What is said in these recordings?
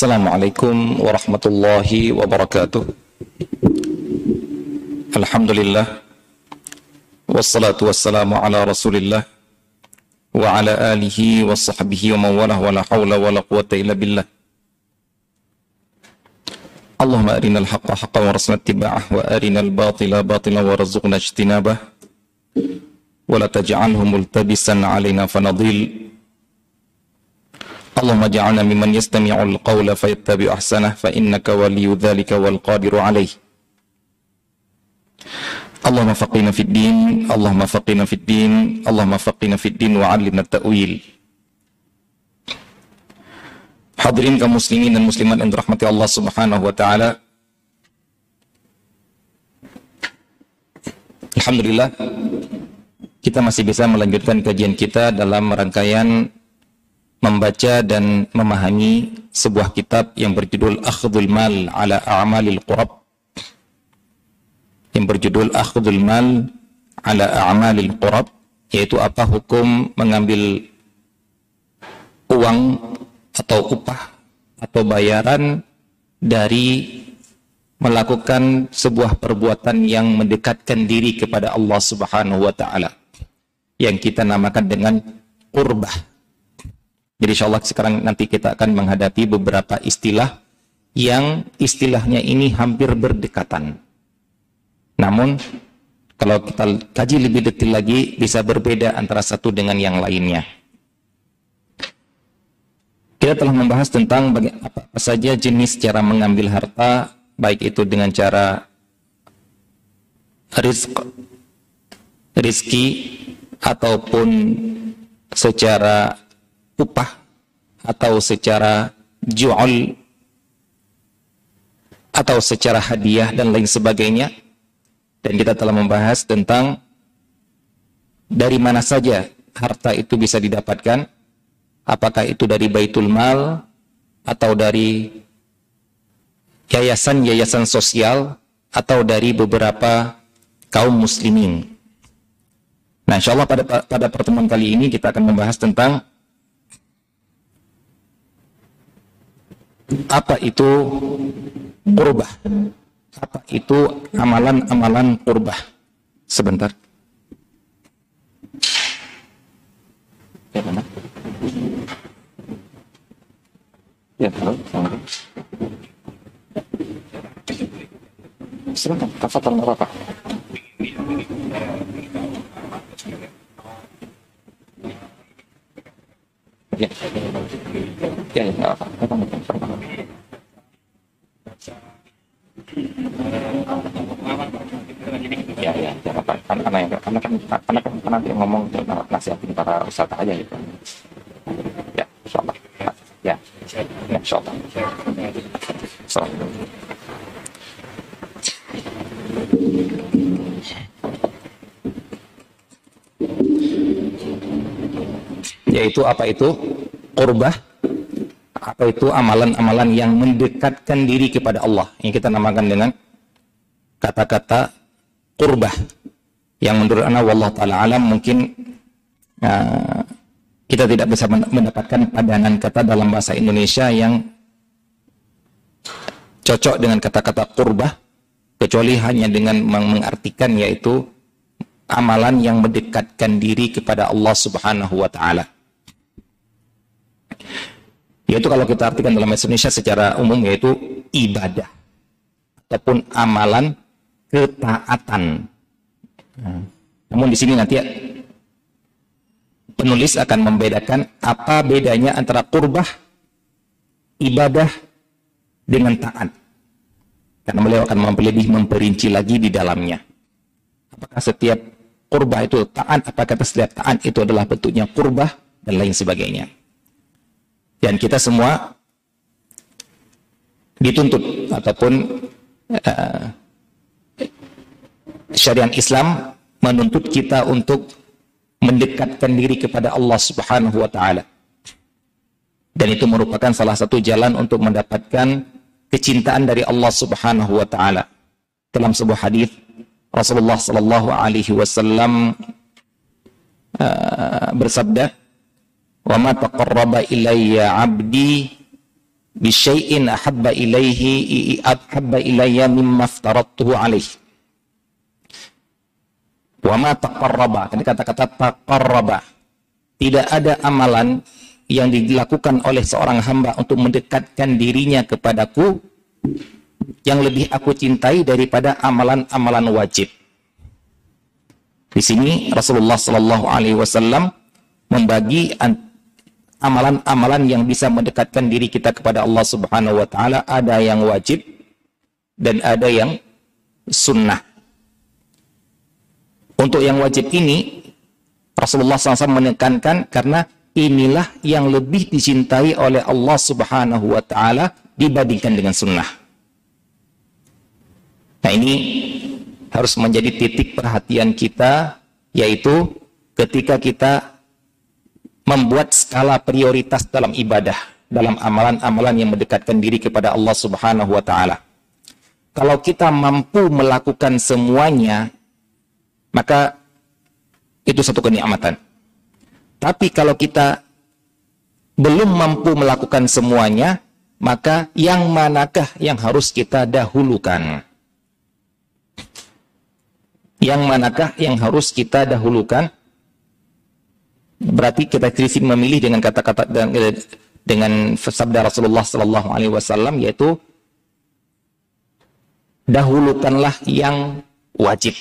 Assalamualaikum warahmatullahi wabarakatuh. Alhamdulillah. Wassalatu wassalamu ala Rasulillah wa ala alihi wa sahbihi wa mawalah wa la hawla wa la quwata illa billah. Allahumma arinal haqqa haqqan wa rasna ittiba'ah wa arinal batila batila wa razuqna ijtinabah wa la اللهم اجعلنا ممن يستمع القول فيتبع احسنه فانك ولي ذلك والقادر عليه اللهم فقنا في الدين اللهم فقنا في الدين اللهم فقنا في الدين وعلمنا التأويل Hadirin kaum muslimin dan muslimat yang dirahmati Allah Subhanahu wa taala. Alhamdulillah kita masih bisa melanjutkan kajian kita dalam rangkaian membaca dan memahami sebuah kitab yang berjudul Akhdul Mal ala A'malil Qurab. Yang berjudul Akhdul Mal ala A'malil Qurab yaitu apa hukum mengambil uang atau upah atau bayaran dari melakukan sebuah perbuatan yang mendekatkan diri kepada Allah Subhanahu wa taala yang kita namakan dengan qurbah jadi insya Allah sekarang nanti kita akan menghadapi beberapa istilah yang istilahnya ini hampir berdekatan. Namun kalau kita kaji lebih detail lagi bisa berbeda antara satu dengan yang lainnya. Kita telah membahas tentang apa saja jenis cara mengambil harta, baik itu dengan cara rizq, rizki, ataupun secara upah atau secara jual atau secara hadiah dan lain sebagainya dan kita telah membahas tentang dari mana saja harta itu bisa didapatkan apakah itu dari baitul mal atau dari yayasan-yayasan sosial atau dari beberapa kaum muslimin. Nah, insya Allah pada pada pertemuan kali ini kita akan membahas tentang apa itu kurbah apa itu amalan-amalan kurbah sebentar. Ya mana ya halo. Silakan kafatan apa ya ya ya jangan apa karena karena yang karena kan karena kan dia ngomong untuk nasihatin para wisata aja gitu ya insyaallah ya ya insyaallah Assalamualaikum. Yaitu apa itu? Qurbah apa itu amalan-amalan yang mendekatkan diri kepada Allah yang kita namakan dengan kata-kata qurbah. Yang menurut anak wallah taala alam mungkin uh, kita tidak bisa mendapatkan padanan kata dalam bahasa Indonesia yang cocok dengan kata-kata qurbah kecuali hanya dengan mengartikan yaitu amalan yang mendekatkan diri kepada Allah Subhanahu wa taala yaitu kalau kita artikan dalam bahasa Indonesia secara umum yaitu ibadah ataupun amalan ketaatan. Nah, namun di sini nanti penulis akan membedakan apa bedanya antara kurbah ibadah dengan taat. Karena beliau akan lebih memperinci lagi di dalamnya. Apakah setiap kurbah itu taat, apakah setiap taat itu adalah bentuknya kurbah dan lain sebagainya. Dan kita semua dituntut ataupun uh, syariat Islam menuntut kita untuk mendekatkan diri kepada Allah Subhanahu wa taala. Dan itu merupakan salah satu jalan untuk mendapatkan kecintaan dari Allah Subhanahu wa taala. Dalam sebuah hadis Rasulullah sallallahu alaihi wasallam uh, bersabda, "Wa ma taqarraba ilayya 'abdi bisyai'in ahabba ilaihi ahabba ilayya mimma aftaradtuhu alaihi. Wa ma taqarraba. Tadi kata-kata taqarraba. Tidak ada amalan yang dilakukan oleh seorang hamba untuk mendekatkan dirinya kepadaku yang lebih aku cintai daripada amalan-amalan wajib. Di sini Rasulullah Shallallahu Alaihi Wasallam membagi amalan-amalan yang bisa mendekatkan diri kita kepada Allah Subhanahu Wa Taala. Ada yang wajib dan ada yang sunnah. Untuk yang wajib ini Rasulullah SAW menekankan karena inilah yang lebih dicintai oleh Allah Subhanahu wa taala dibandingkan dengan sunnah. Nah, ini harus menjadi titik perhatian kita yaitu ketika kita membuat skala prioritas dalam ibadah, dalam amalan-amalan yang mendekatkan diri kepada Allah Subhanahu wa taala. Kalau kita mampu melakukan semuanya, maka itu satu kenikmatan. Tapi kalau kita belum mampu melakukan semuanya, maka yang manakah yang harus kita dahulukan? Yang manakah yang harus kita dahulukan? Berarti kita krisis memilih dengan kata-kata dengan, dengan sabda Rasulullah Sallallahu Alaihi Wasallam yaitu dahulukanlah yang wajib.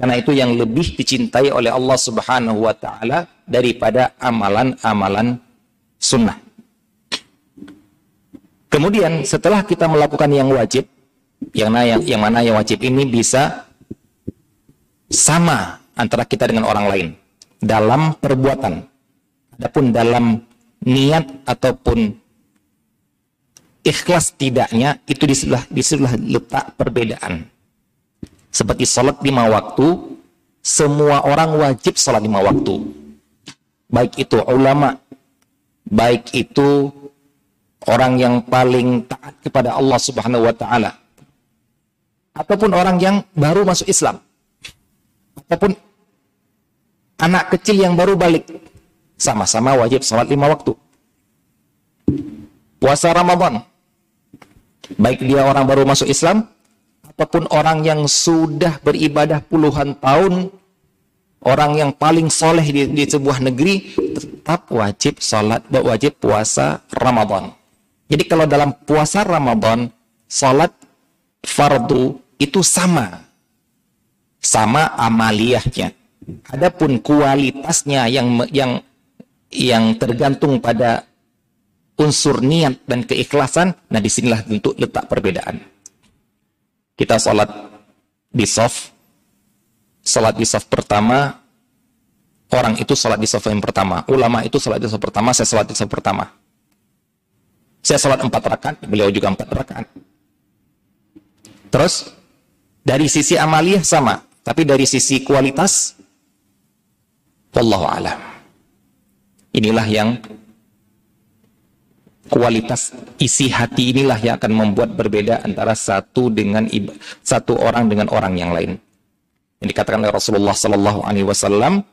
Karena itu yang lebih dicintai oleh Allah Subhanahu wa taala daripada amalan-amalan sunnah. Kemudian setelah kita melakukan yang wajib, yang yang, yang mana yang wajib ini bisa sama antara kita dengan orang lain dalam perbuatan. Adapun dalam niat ataupun ikhlas tidaknya itu di situlah di situlah letak perbedaan. Seperti sholat lima waktu, semua orang wajib sholat lima waktu baik itu ulama, baik itu orang yang paling taat kepada Allah Subhanahu wa taala ataupun orang yang baru masuk Islam ataupun anak kecil yang baru balik sama-sama wajib sholat lima waktu puasa Ramadan baik dia orang baru masuk Islam ataupun orang yang sudah beribadah puluhan tahun orang yang paling soleh di, di sebuah negeri tetap wajib sholat, wajib puasa Ramadan. Jadi kalau dalam puasa Ramadan, sholat fardu itu sama. Sama amaliyahnya. Adapun kualitasnya yang yang yang tergantung pada unsur niat dan keikhlasan, nah di sinilah tentu letak perbedaan. Kita sholat di soft salat di saf pertama, orang itu salat di saf yang pertama. Ulama itu salat di saf pertama, saya salat di saf pertama. Saya salat empat rakaat, beliau juga empat rakaat. Terus, dari sisi amaliyah sama, tapi dari sisi kualitas, Wallahu alam. Inilah yang kualitas isi hati inilah yang akan membuat berbeda antara satu dengan satu orang dengan orang yang lain. Yang dikatakan oleh Rasulullah Sallallahu Alaihi Wasallam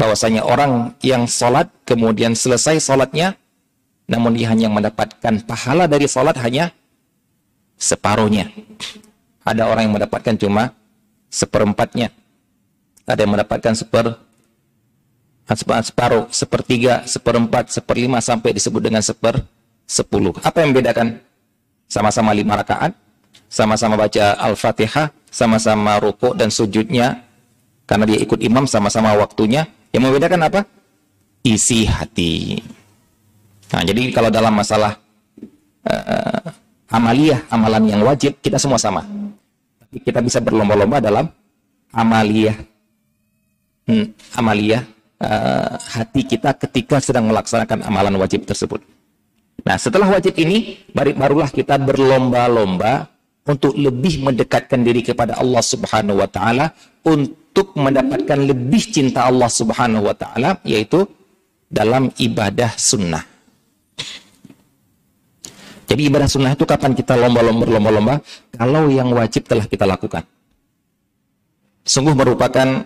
bahwasanya orang yang sholat kemudian selesai sholatnya namun dia hanya mendapatkan pahala dari sholat hanya separuhnya. Ada orang yang mendapatkan cuma seperempatnya ada yang mendapatkan seper separuh, sepertiga, seperempat, seperlima sampai disebut dengan seper sepuluh. Apa yang membedakan? Sama-sama lima rakaat, sama-sama baca Al-Fatihah, sama-sama rukuk dan sujudnya karena dia ikut imam sama-sama waktunya. Yang membedakan apa? Isi hati. Nah jadi kalau dalam masalah uh, amaliyah amalan yang wajib kita semua sama. Tapi kita bisa berlomba-lomba dalam amaliyah hmm, amaliyah uh, hati kita ketika sedang melaksanakan amalan wajib tersebut nah setelah wajib ini barulah kita berlomba-lomba untuk lebih mendekatkan diri kepada Allah Subhanahu wa taala untuk mendapatkan lebih cinta Allah Subhanahu wa taala yaitu dalam ibadah sunnah. Jadi ibadah sunnah itu kapan kita lomba-lomba lomba-lomba kalau yang wajib telah kita lakukan. Sungguh merupakan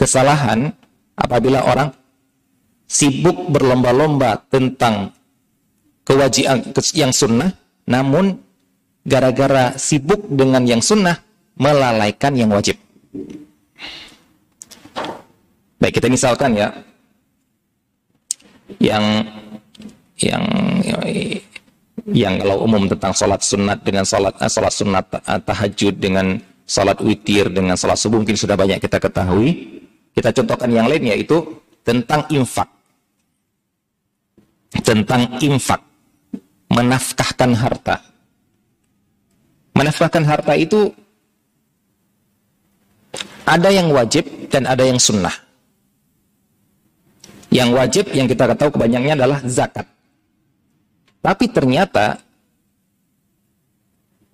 kesalahan apabila orang sibuk berlomba-lomba tentang kewajiban yang sunnah, namun gara-gara sibuk dengan yang sunnah, melalaikan yang wajib. Baik, kita misalkan ya, yang yang yang kalau umum tentang sholat sunat dengan sholat uh, sholat sunat tahajud dengan sholat witir dengan sholat subuh mungkin sudah banyak kita ketahui. Kita contohkan yang lain yaitu tentang infak. Tentang infak. Menafkahkan harta. Menafkahkan harta itu ada yang wajib dan ada yang sunnah. Yang wajib yang kita tahu kebanyakannya adalah zakat. Tapi ternyata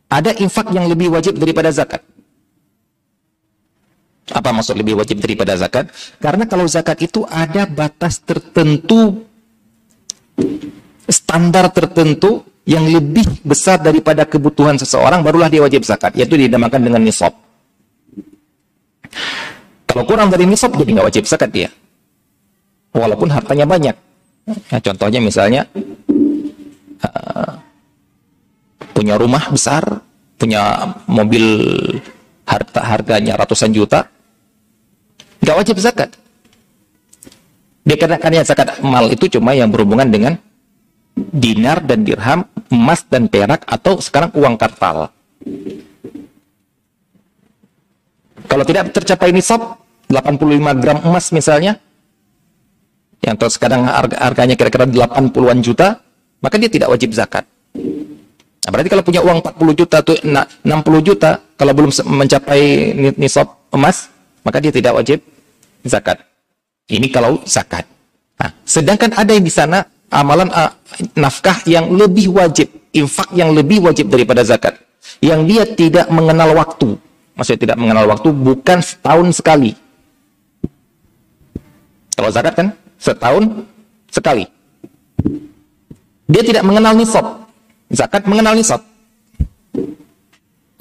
ada infak yang lebih wajib daripada zakat. Apa maksud lebih wajib daripada zakat? Karena kalau zakat itu ada batas tertentu, standar tertentu yang lebih besar daripada kebutuhan seseorang, barulah dia wajib zakat, yaitu dinamakan dengan nisab. Kalau kurang dari nisab, jadi nggak wajib zakat dia. Walaupun hartanya banyak. Nah, contohnya misalnya, uh, punya rumah besar, punya mobil harta harganya ratusan juta, nggak wajib zakat. Dikarenakan zakat mal itu cuma yang berhubungan dengan dinar dan dirham, emas dan perak atau sekarang uang kartal. Kalau tidak tercapai nisab 85 gram emas misalnya yang terus sekarang harga, harganya kira-kira 80-an juta, maka dia tidak wajib zakat. Nah, berarti kalau punya uang 40 juta atau 60 juta, kalau belum mencapai nisab emas, maka dia tidak wajib zakat. Ini kalau zakat. Nah, sedangkan ada yang di sana amalan uh, nafkah yang lebih wajib, infak yang lebih wajib daripada zakat. Yang dia tidak mengenal waktu. Maksudnya tidak mengenal waktu bukan setahun sekali. Kalau zakat kan setahun sekali. Dia tidak mengenal nisab. Zakat mengenal nisab.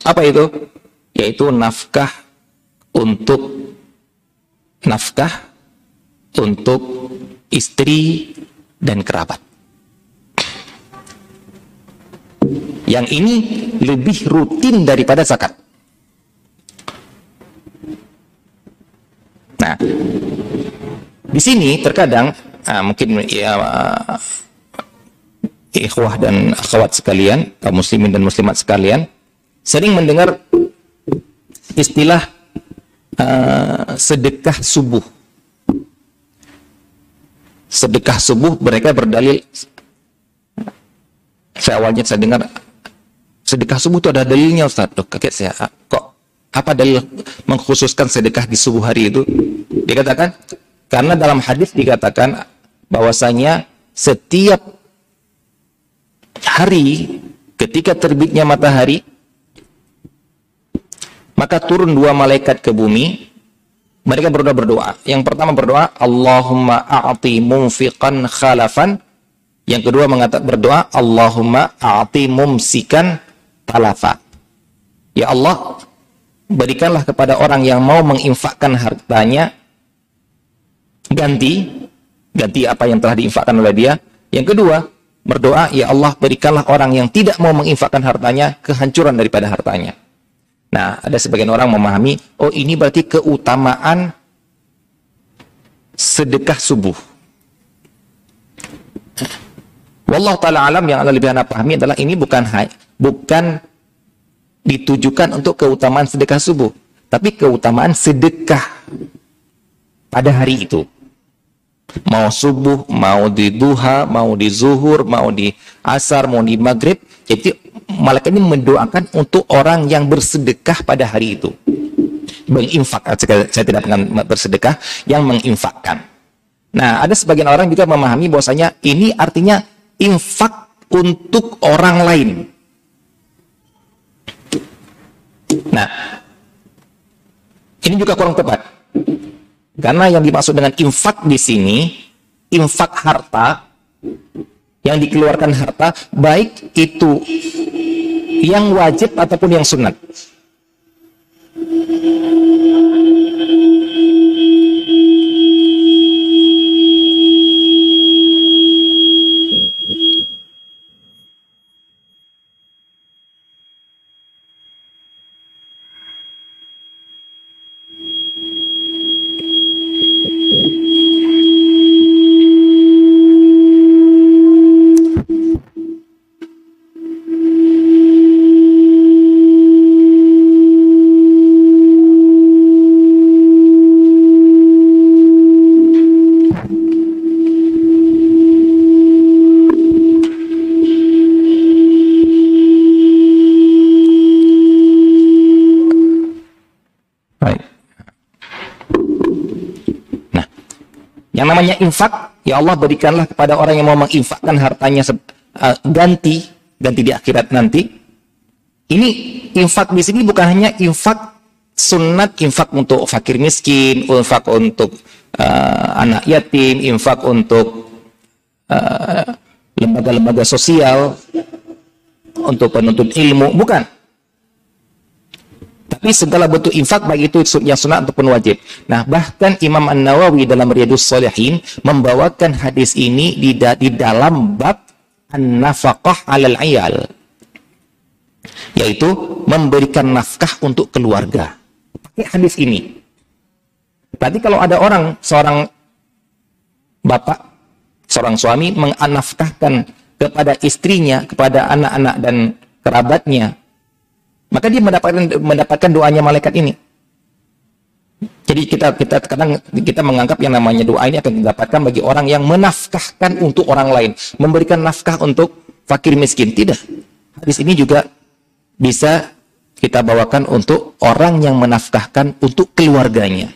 Apa itu? Yaitu nafkah untuk nafkah untuk istri dan kerabat. Yang ini lebih rutin daripada zakat. Nah, di sini terkadang uh, mungkin ya uh, ikhwah dan akhwat sekalian, kaum muslimin dan muslimat sekalian, sering mendengar istilah uh, sedekah subuh. Sedekah subuh mereka berdalil saya awalnya saya dengar sedekah subuh itu ada dalilnya Ustaz. Loh, kaget saya. Ah, kok apa dalil mengkhususkan sedekah di subuh hari itu? Dikatakan karena dalam hadis dikatakan bahwasanya setiap hari ketika terbitnya matahari maka turun dua malaikat ke bumi. Mereka berdoa berdoa. Yang pertama berdoa, Allahumma a'ti munfiqan khalafan. Yang kedua mengatakan berdoa, Allahumma a'ti mumsikan talafa. Ya Allah, berikanlah kepada orang yang mau menginfakkan hartanya ganti ganti apa yang telah diinfakkan oleh dia. Yang kedua, berdoa, ya Allah berikanlah orang yang tidak mau menginfakkan hartanya kehancuran daripada hartanya. Nah, ada sebagian orang memahami, oh ini berarti keutamaan sedekah subuh. Wallahu taala alam yang lebih anda pahami adalah ini bukan bukan ditujukan untuk keutamaan sedekah subuh, tapi keutamaan sedekah pada hari itu. Mau subuh, mau di duha, mau di zuhur, mau di asar, mau di maghrib. Jadi malaikat ini mendoakan untuk orang yang bersedekah pada hari itu. Menginfak, saya tidak dengan bersedekah, yang menginfakkan. Nah, ada sebagian orang juga memahami bahwasanya ini artinya infak untuk orang lain. Nah, ini juga kurang tepat. Karena yang dimaksud dengan infak di sini, infak harta, yang dikeluarkan harta, baik itu yang wajib ataupun yang sunat. Namanya infak, ya Allah berikanlah kepada orang yang mau menginfakkan hartanya uh, ganti, ganti di akhirat nanti. Ini infak di sini bukan hanya infak sunat, infak untuk fakir miskin, infak untuk uh, anak yatim, infak untuk lembaga uh, lembaga-lembaga sosial, untuk penuntut ilmu, bukan. Tapi segala bentuk infak baik itu yang sunat ataupun wajib. Nah, bahkan Imam An-Nawawi dalam Riyadus Salihin membawakan hadis ini di, da di dalam bab an-nafaqah 'alal 'iyal. Yaitu memberikan nafkah untuk keluarga. Pakai hadis ini. Berarti kalau ada orang seorang bapak, seorang suami menganafkahkan kepada istrinya, kepada anak-anak dan kerabatnya maka dia mendapatkan mendapatkan doanya malaikat ini. Jadi kita kita kadang kita menganggap yang namanya doa ini akan didapatkan bagi orang yang menafkahkan untuk orang lain, memberikan nafkah untuk fakir miskin. Tidak. Hadis ini juga bisa kita bawakan untuk orang yang menafkahkan untuk keluarganya.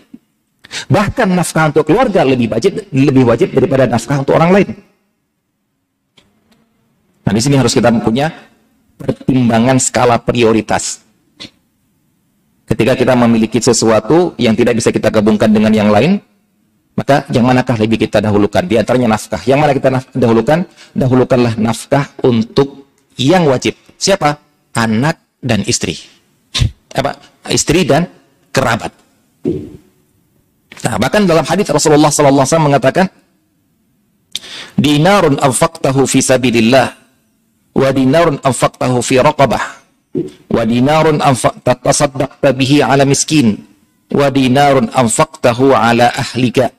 Bahkan nafkah untuk keluarga lebih wajib lebih wajib daripada nafkah untuk orang lain. Nah, di sini harus kita punya pertimbangan skala prioritas. Ketika kita memiliki sesuatu yang tidak bisa kita gabungkan dengan yang lain, maka yang manakah lebih kita dahulukan? Di antaranya nafkah. Yang mana kita dahulukan? Dahulukanlah nafkah untuk yang wajib. Siapa? Anak dan istri. Apa? Istri dan kerabat. Nah, bahkan dalam hadis Rasulullah SAW mengatakan, Dinarun anfaqtahu fi sabilillah wa dinarun anfaqtahu fi raqabah. Wa dinarun anfaqta tasaddaqta bihi ala miskin. Wa dinarun anfaqtahu ala ahlika.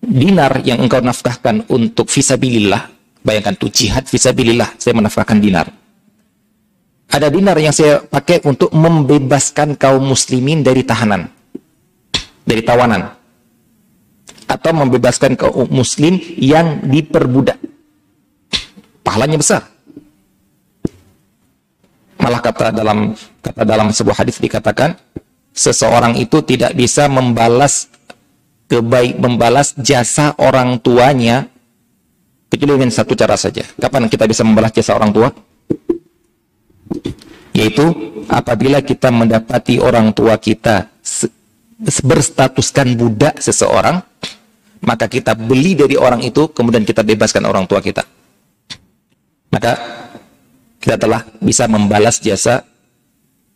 Dinar yang engkau nafkahkan untuk fisabilillah. Bayangkan tuh jihad fisabilillah. Saya menafkahkan dinar. Ada dinar yang saya pakai untuk membebaskan kaum muslimin dari tahanan. Dari tawanan. Atau membebaskan kaum muslim yang diperbudak pahalanya besar. Malah kata dalam kata dalam sebuah hadis dikatakan seseorang itu tidak bisa membalas kebaik membalas jasa orang tuanya kecuali dengan satu cara saja. Kapan kita bisa membalas jasa orang tua? Yaitu apabila kita mendapati orang tua kita berstatuskan budak seseorang, maka kita beli dari orang itu, kemudian kita bebaskan orang tua kita maka kita telah bisa membalas jasa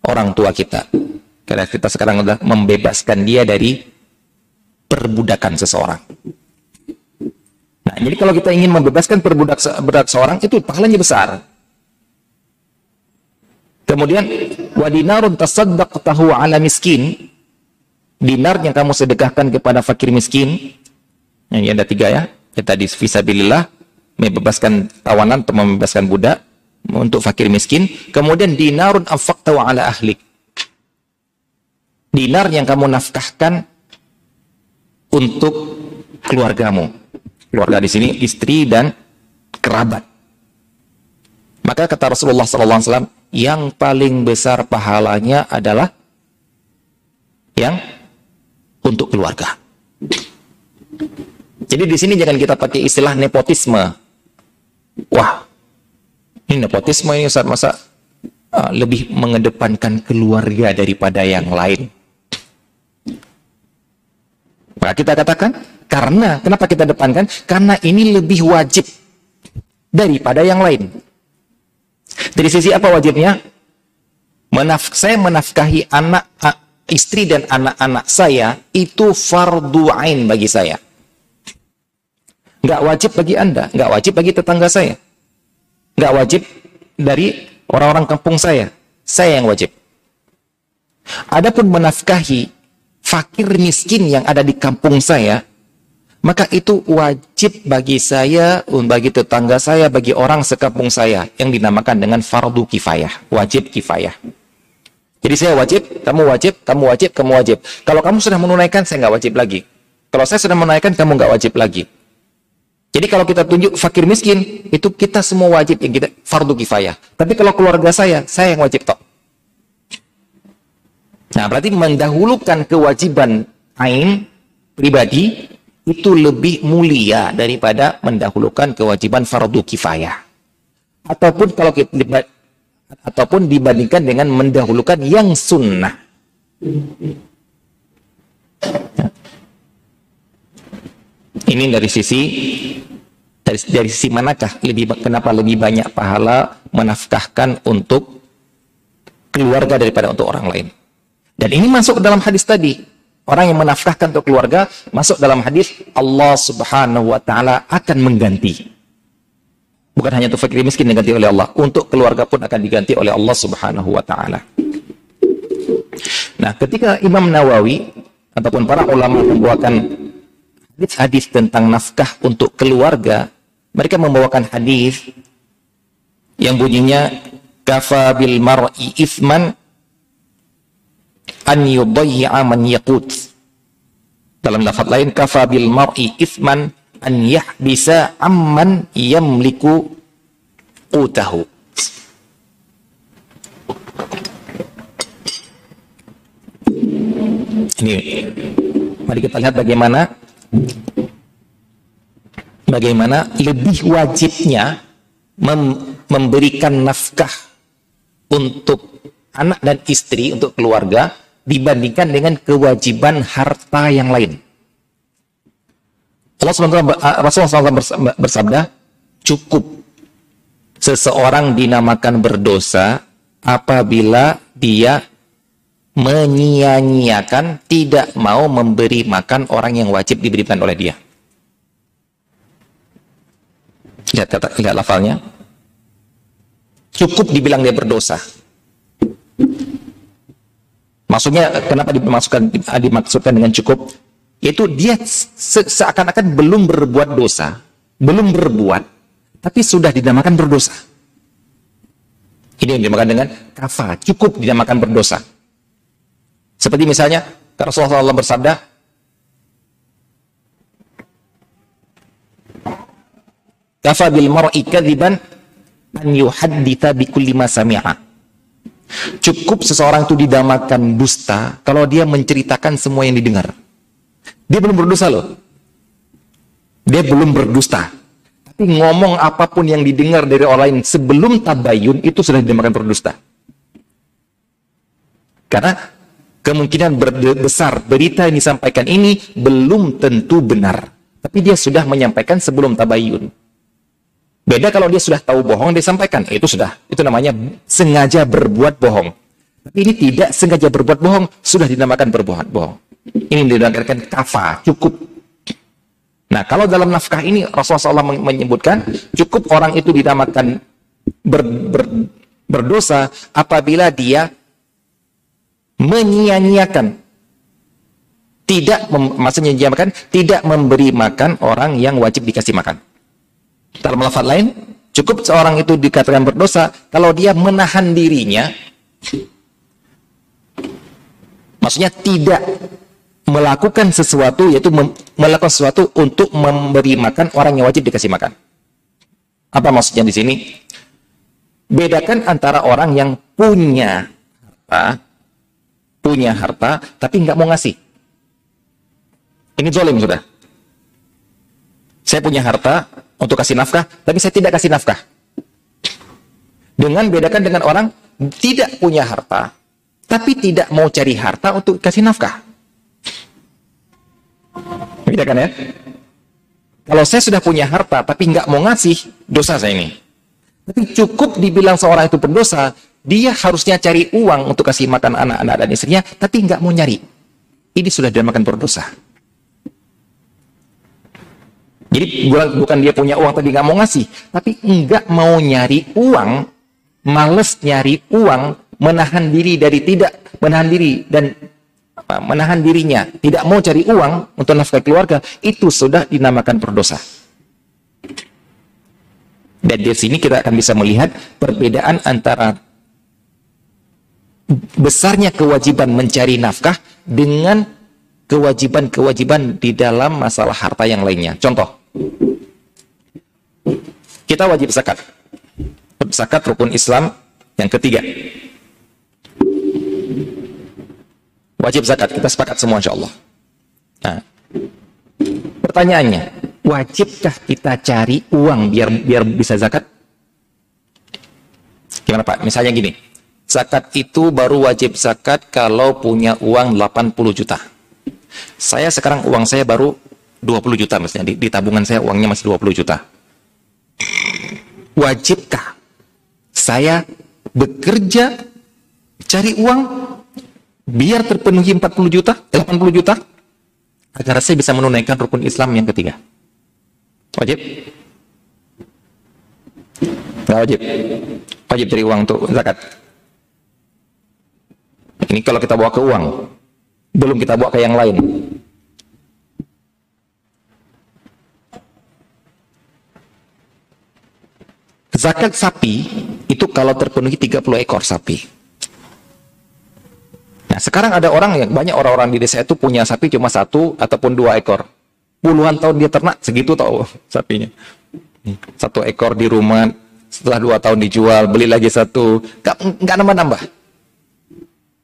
orang tua kita. Karena kita sekarang sudah membebaskan dia dari perbudakan seseorang. Nah, jadi kalau kita ingin membebaskan perbudak perbudak seorang itu pahalanya besar. Kemudian wadinarun tasaddaqtahu ala miskin dinar yang kamu sedekahkan kepada fakir miskin. Nah, ini ada tiga ya. Kita di visabilillah membebaskan tawanan atau membebaskan budak untuk fakir miskin. Kemudian dinarun anfaqta ala ahlik. Dinar yang kamu nafkahkan untuk keluargamu. Keluarga di sini istri dan kerabat. Maka kata Rasulullah SAW, yang paling besar pahalanya adalah yang untuk keluarga. Jadi di sini jangan kita pakai istilah nepotisme wah ini nepotisme ini saat masa uh, lebih mengedepankan keluarga daripada yang lain. Nah, kita katakan karena kenapa kita depankan? Karena ini lebih wajib daripada yang lain. Dari sisi apa wajibnya? Menaf saya menafkahi anak istri dan anak-anak saya itu fardu ain bagi saya. Nggak wajib bagi Anda, nggak wajib bagi tetangga saya. Nggak wajib dari orang-orang kampung saya. Saya yang wajib. Adapun menafkahi fakir miskin yang ada di kampung saya, maka itu wajib bagi saya, bagi tetangga saya, bagi orang sekampung saya yang dinamakan dengan fardu kifayah, wajib kifayah. Jadi saya wajib, kamu wajib, kamu wajib, kamu wajib. Kalau kamu sudah menunaikan, saya nggak wajib lagi. Kalau saya sudah menunaikan, kamu nggak wajib lagi. Jadi kalau kita tunjuk fakir miskin, itu kita semua wajib yang kita fardu kifayah. Tapi kalau keluarga saya, saya yang wajib tok. Nah, berarti mendahulukan kewajiban ain pribadi itu lebih mulia daripada mendahulukan kewajiban fardu kifayah. Ataupun kalau kita ataupun dibandingkan dengan mendahulukan yang sunnah. Ini dari sisi dari, dari sisi manakah lebih kenapa lebih banyak pahala menafkahkan untuk keluarga daripada untuk orang lain. Dan ini masuk dalam hadis tadi. Orang yang menafkahkan untuk keluarga masuk dalam hadis Allah Subhanahu wa taala akan mengganti. Bukan hanya untuk fakir miskin diganti oleh Allah, untuk keluarga pun akan diganti oleh Allah Subhanahu wa taala. Nah, ketika Imam Nawawi ataupun para ulama membawakan hadis-hadis tentang nafkah untuk keluarga, mereka membawakan hadis yang bunyinya kafa bil mar'i ithman an yudayya man yaqut. Dalam lafaz lain kafa bil mar'i ithman an yahbisa amman yamliku qutahu. Ini mari kita lihat bagaimana bagaimana lebih wajibnya mem memberikan nafkah untuk anak dan istri untuk keluarga dibandingkan dengan kewajiban harta yang lain. Allah Rasulullah SAW bersabda, cukup seseorang dinamakan berdosa apabila dia menyia-nyiakan tidak mau memberi makan orang yang wajib diberikan oleh dia. Lihat kata lihat lafalnya. Cukup dibilang dia berdosa. Maksudnya kenapa dimaksudkan dimaksudkan dengan cukup? Yaitu dia se seakan-akan belum berbuat dosa, belum berbuat, tapi sudah dinamakan berdosa. Ini yang dinamakan dengan kafa, cukup dinamakan berdosa. Seperti misalnya, Rasulullah SAW bersabda, Kafa bil mar'i kadziban an yuhadditha bi kulli ma sami'a. Cukup seseorang itu didamakan dusta kalau dia menceritakan semua yang didengar. Dia belum berdosa loh. Dia belum berdusta. Tapi ngomong apa pun yang didengar dari orang lain sebelum tabayun itu sudah dinamakan berdusta. Karena kemungkinan besar berita yang disampaikan ini belum tentu benar. Tapi dia sudah menyampaikan sebelum tabayun. Beda kalau dia sudah tahu bohong, dia sampaikan. Itu sudah. Itu namanya sengaja berbuat bohong. Tapi ini tidak sengaja berbuat bohong, sudah dinamakan berbuat bohong. Ini dinamakan kafa, cukup. Nah, kalau dalam nafkah ini Rasulullah SAW menyebutkan, cukup orang itu dinamakan ber, ber, berdosa apabila dia menyia-nyiakan tidak maksudnya menyia tidak memberi makan orang yang wajib dikasih makan. Dalam lafaz lain, cukup seorang itu dikatakan berdosa kalau dia menahan dirinya, maksudnya tidak melakukan sesuatu, yaitu melakukan sesuatu untuk memberi makan orang yang wajib dikasih makan. Apa maksudnya di sini? Bedakan antara orang yang punya punya harta, tapi nggak mau ngasih. Ini zolim sudah. Saya punya harta, untuk kasih nafkah, tapi saya tidak kasih nafkah. Dengan bedakan dengan orang tidak punya harta, tapi tidak mau cari harta untuk kasih nafkah. Bedakan ya? Kalau saya sudah punya harta, tapi nggak mau ngasih, dosa saya ini. Tapi cukup dibilang seorang itu berdosa, dia harusnya cari uang untuk kasih makan anak-anak dan istrinya, tapi nggak mau nyari. Ini sudah dinamakan berdosa. Jadi bukan dia punya uang tadi nggak mau ngasih, tapi nggak mau nyari uang, males nyari uang, menahan diri dari tidak menahan diri dan apa, menahan dirinya, tidak mau cari uang untuk nafkah keluarga, itu sudah dinamakan berdosa. Dan di sini kita akan bisa melihat perbedaan antara besarnya kewajiban mencari nafkah dengan kewajiban-kewajiban di dalam masalah harta yang lainnya. Contoh, kita wajib zakat. Zakat rukun Islam yang ketiga. Wajib zakat, kita sepakat semua insya Allah. Nah, Pertanyaannya, wajibkah kita cari uang biar biar bisa zakat? Gimana Pak? Misalnya gini, zakat itu baru wajib zakat kalau punya uang 80 juta. Saya sekarang uang saya baru 20 juta misalnya, di, di tabungan saya uangnya masih 20 juta. Wajibkah saya bekerja cari uang biar terpenuhi 40 juta, 80 juta agar saya bisa menunaikan rukun Islam yang ketiga. Wajib? Nggak wajib. Wajib cari uang untuk zakat. Ini kalau kita bawa ke uang. Belum kita bawa ke yang lain. Zakat sapi itu kalau terpenuhi 30 ekor sapi. Nah, sekarang ada orang yang banyak orang-orang di desa itu punya sapi cuma satu ataupun dua ekor. Puluhan tahun dia ternak segitu tahu sapinya. Satu ekor di rumah, setelah dua tahun dijual, beli lagi satu, nggak nambah-nambah.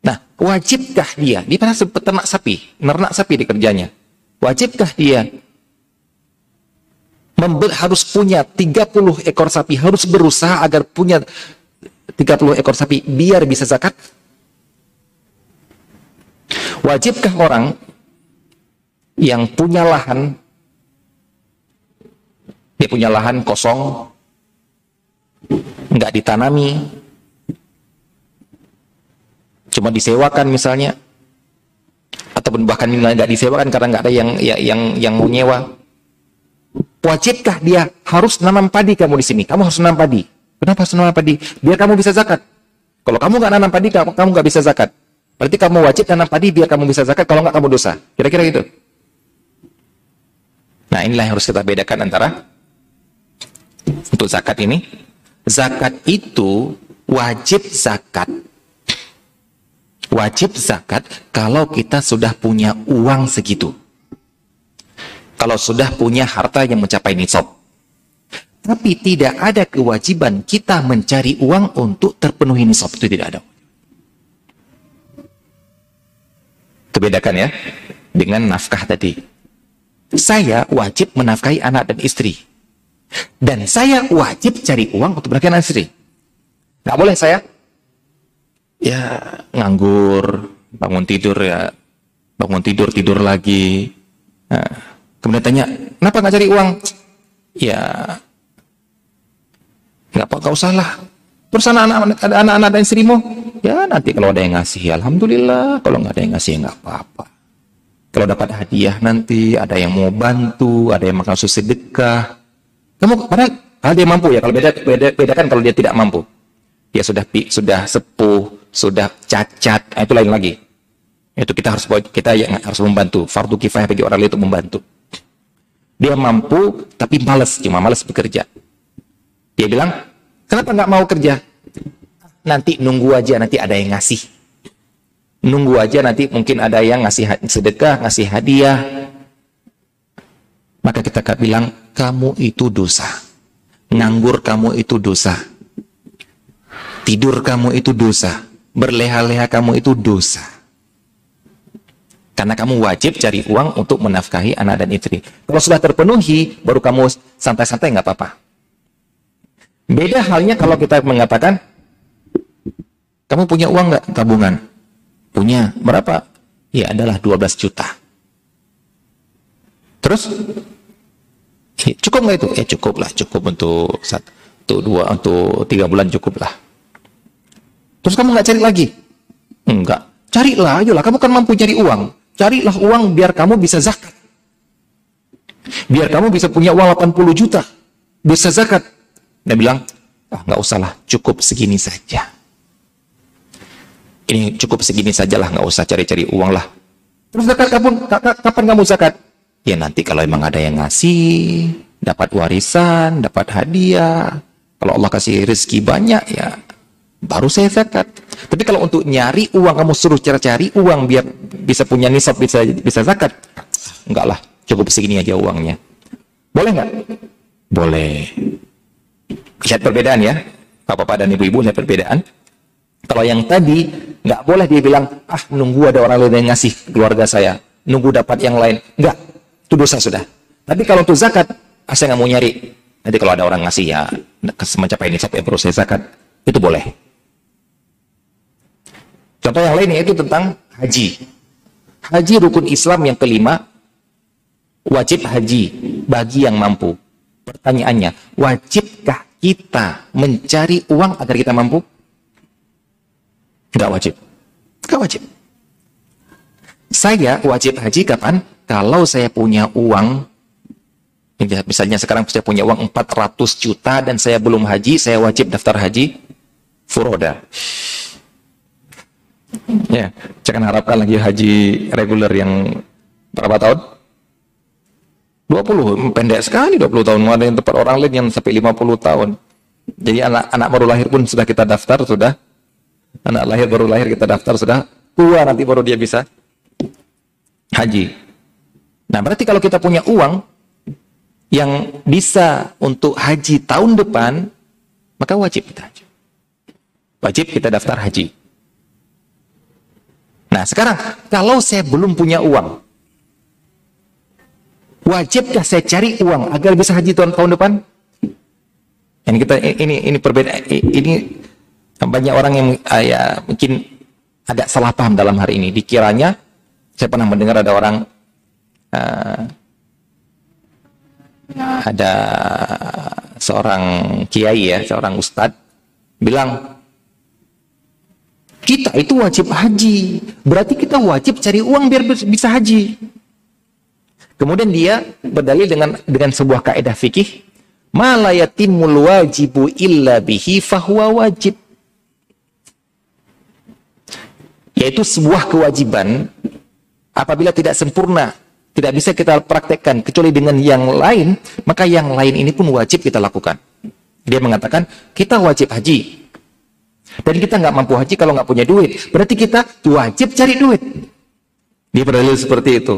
Nah, wajibkah dia? Dia pernah peternak sapi, nernak sapi di kerjanya. Wajibkah dia harus punya 30 ekor sapi, harus berusaha agar punya 30 ekor sapi biar bisa zakat? Wajibkah orang yang punya lahan, dia punya lahan kosong, nggak ditanami, cuma disewakan misalnya, ataupun bahkan nggak disewakan karena nggak ada yang yang yang mau nyewa, Wajibkah dia harus nanam padi kamu di sini? Kamu harus nanam padi. Kenapa harus nanam padi? Biar kamu bisa zakat. Kalau kamu nggak nanam padi, kamu kamu nggak bisa zakat. Berarti kamu wajib nanam padi biar kamu bisa zakat. Kalau nggak kamu dosa. Kira-kira gitu. Nah inilah yang harus kita bedakan antara untuk zakat ini. Zakat itu wajib zakat. Wajib zakat kalau kita sudah punya uang segitu kalau sudah punya harta yang mencapai nisab. Tapi tidak ada kewajiban kita mencari uang untuk terpenuhi nisab. Itu tidak ada. Kebedakan ya dengan nafkah tadi. Saya wajib menafkahi anak dan istri. Dan saya wajib cari uang untuk berakhir istri. Gak boleh saya ya nganggur, bangun tidur ya, bangun tidur tidur lagi. Nah, Kemudian tanya, kenapa nggak cari uang? Ya, nggak apa, nggak usah lah. Terus anak-anak ada anak-anak dan istrimu, ya nanti kalau ada yang ngasih, alhamdulillah. Kalau nggak ada yang ngasih, nggak apa-apa. Kalau dapat hadiah nanti, ada yang mau bantu, ada yang makan susu sedekah. Kamu, padahal, hal dia mampu ya. Kalau beda, beda, beda kan kalau dia tidak mampu. Dia sudah sudah sepuh, sudah cacat, nah, itu lain lagi. Itu kita harus kita yang harus membantu. Fardu kifayah bagi orang lain untuk membantu. Dia mampu, tapi males, cuma males bekerja. Dia bilang, kenapa nggak mau kerja? Nanti nunggu aja, nanti ada yang ngasih. Nunggu aja, nanti mungkin ada yang ngasih sedekah, ngasih hadiah. Maka kita bilang, kamu itu dosa. Nganggur kamu itu dosa. Tidur kamu itu dosa. Berleha-leha kamu itu dosa. Karena kamu wajib cari uang untuk menafkahi anak dan istri. Kalau sudah terpenuhi, baru kamu santai-santai nggak apa-apa. Beda halnya kalau kita mengatakan, kamu punya uang nggak tabungan? Punya. Berapa? Ya adalah 12 juta. Terus? Ya, cukup nggak itu? Ya cukup lah. Cukup untuk satu, untuk dua, untuk tiga bulan cukup lah. Terus kamu nggak cari lagi? Enggak. Carilah, ayolah. Kamu kan mampu cari uang. Carilah uang biar kamu bisa zakat. Biar kamu bisa punya uang 80 juta. Bisa zakat. Dia bilang, ah nggak usah lah, cukup segini saja. Ini cukup segini sajalah, nggak usah cari-cari uang lah. Terus zakat kapan, kapan kamu zakat? Ya nanti kalau emang ada yang ngasih, dapat warisan, dapat hadiah. Kalau Allah kasih rezeki banyak ya baru saya zakat. Tapi kalau untuk nyari uang kamu suruh cara cari uang biar bisa punya nisab bisa bisa zakat, enggak lah, cukup segini aja uangnya. Boleh nggak? Boleh. Lihat perbedaan ya, bapak-bapak dan ibu-ibu lihat perbedaan. Kalau yang tadi nggak boleh dia bilang ah nunggu ada orang lain yang ngasih keluarga saya, nunggu dapat yang lain, enggak, itu dosa sudah. Tapi kalau untuk zakat, ah, saya nggak mau nyari. Nanti kalau ada orang ngasih ya, semacam ini perlu saya zakat, itu boleh. Contoh yang lain yaitu tentang haji. Haji rukun Islam yang kelima, wajib haji bagi yang mampu. Pertanyaannya, wajibkah kita mencari uang agar kita mampu? Enggak wajib. Enggak wajib. Saya wajib haji kapan? Kalau saya punya uang, misalnya sekarang saya punya uang 400 juta dan saya belum haji, saya wajib daftar haji furoda. Ya, saya akan harapkan lagi haji reguler yang berapa tahun? 20, pendek sekali 20 tahun. Ada yang tempat orang lain yang sampai 50 tahun. Jadi anak anak baru lahir pun sudah kita daftar, sudah. Anak lahir baru lahir kita daftar, sudah. Tua nanti baru dia bisa haji. Nah, berarti kalau kita punya uang yang bisa untuk haji tahun depan, maka wajib kita haji. Wajib kita daftar haji. Nah, sekarang kalau saya belum punya uang, wajibkah saya cari uang agar bisa haji tahun tahun depan? Ini kita ini ini perbedaan ini banyak orang yang uh, ya mungkin agak salah paham dalam hari ini. Dikiranya saya pernah mendengar ada orang uh, ada seorang kiai ya, seorang ustadz bilang kita itu wajib haji. Berarti kita wajib cari uang biar bisa haji. Kemudian dia berdalil dengan dengan sebuah kaidah fikih, malayatimul wajibu illa bihi fahuwa wajib. Yaitu sebuah kewajiban apabila tidak sempurna, tidak bisa kita praktekkan kecuali dengan yang lain, maka yang lain ini pun wajib kita lakukan. Dia mengatakan, kita wajib haji. Dan kita nggak mampu haji kalau nggak punya duit. Berarti kita wajib cari duit. Dia berdalil seperti itu.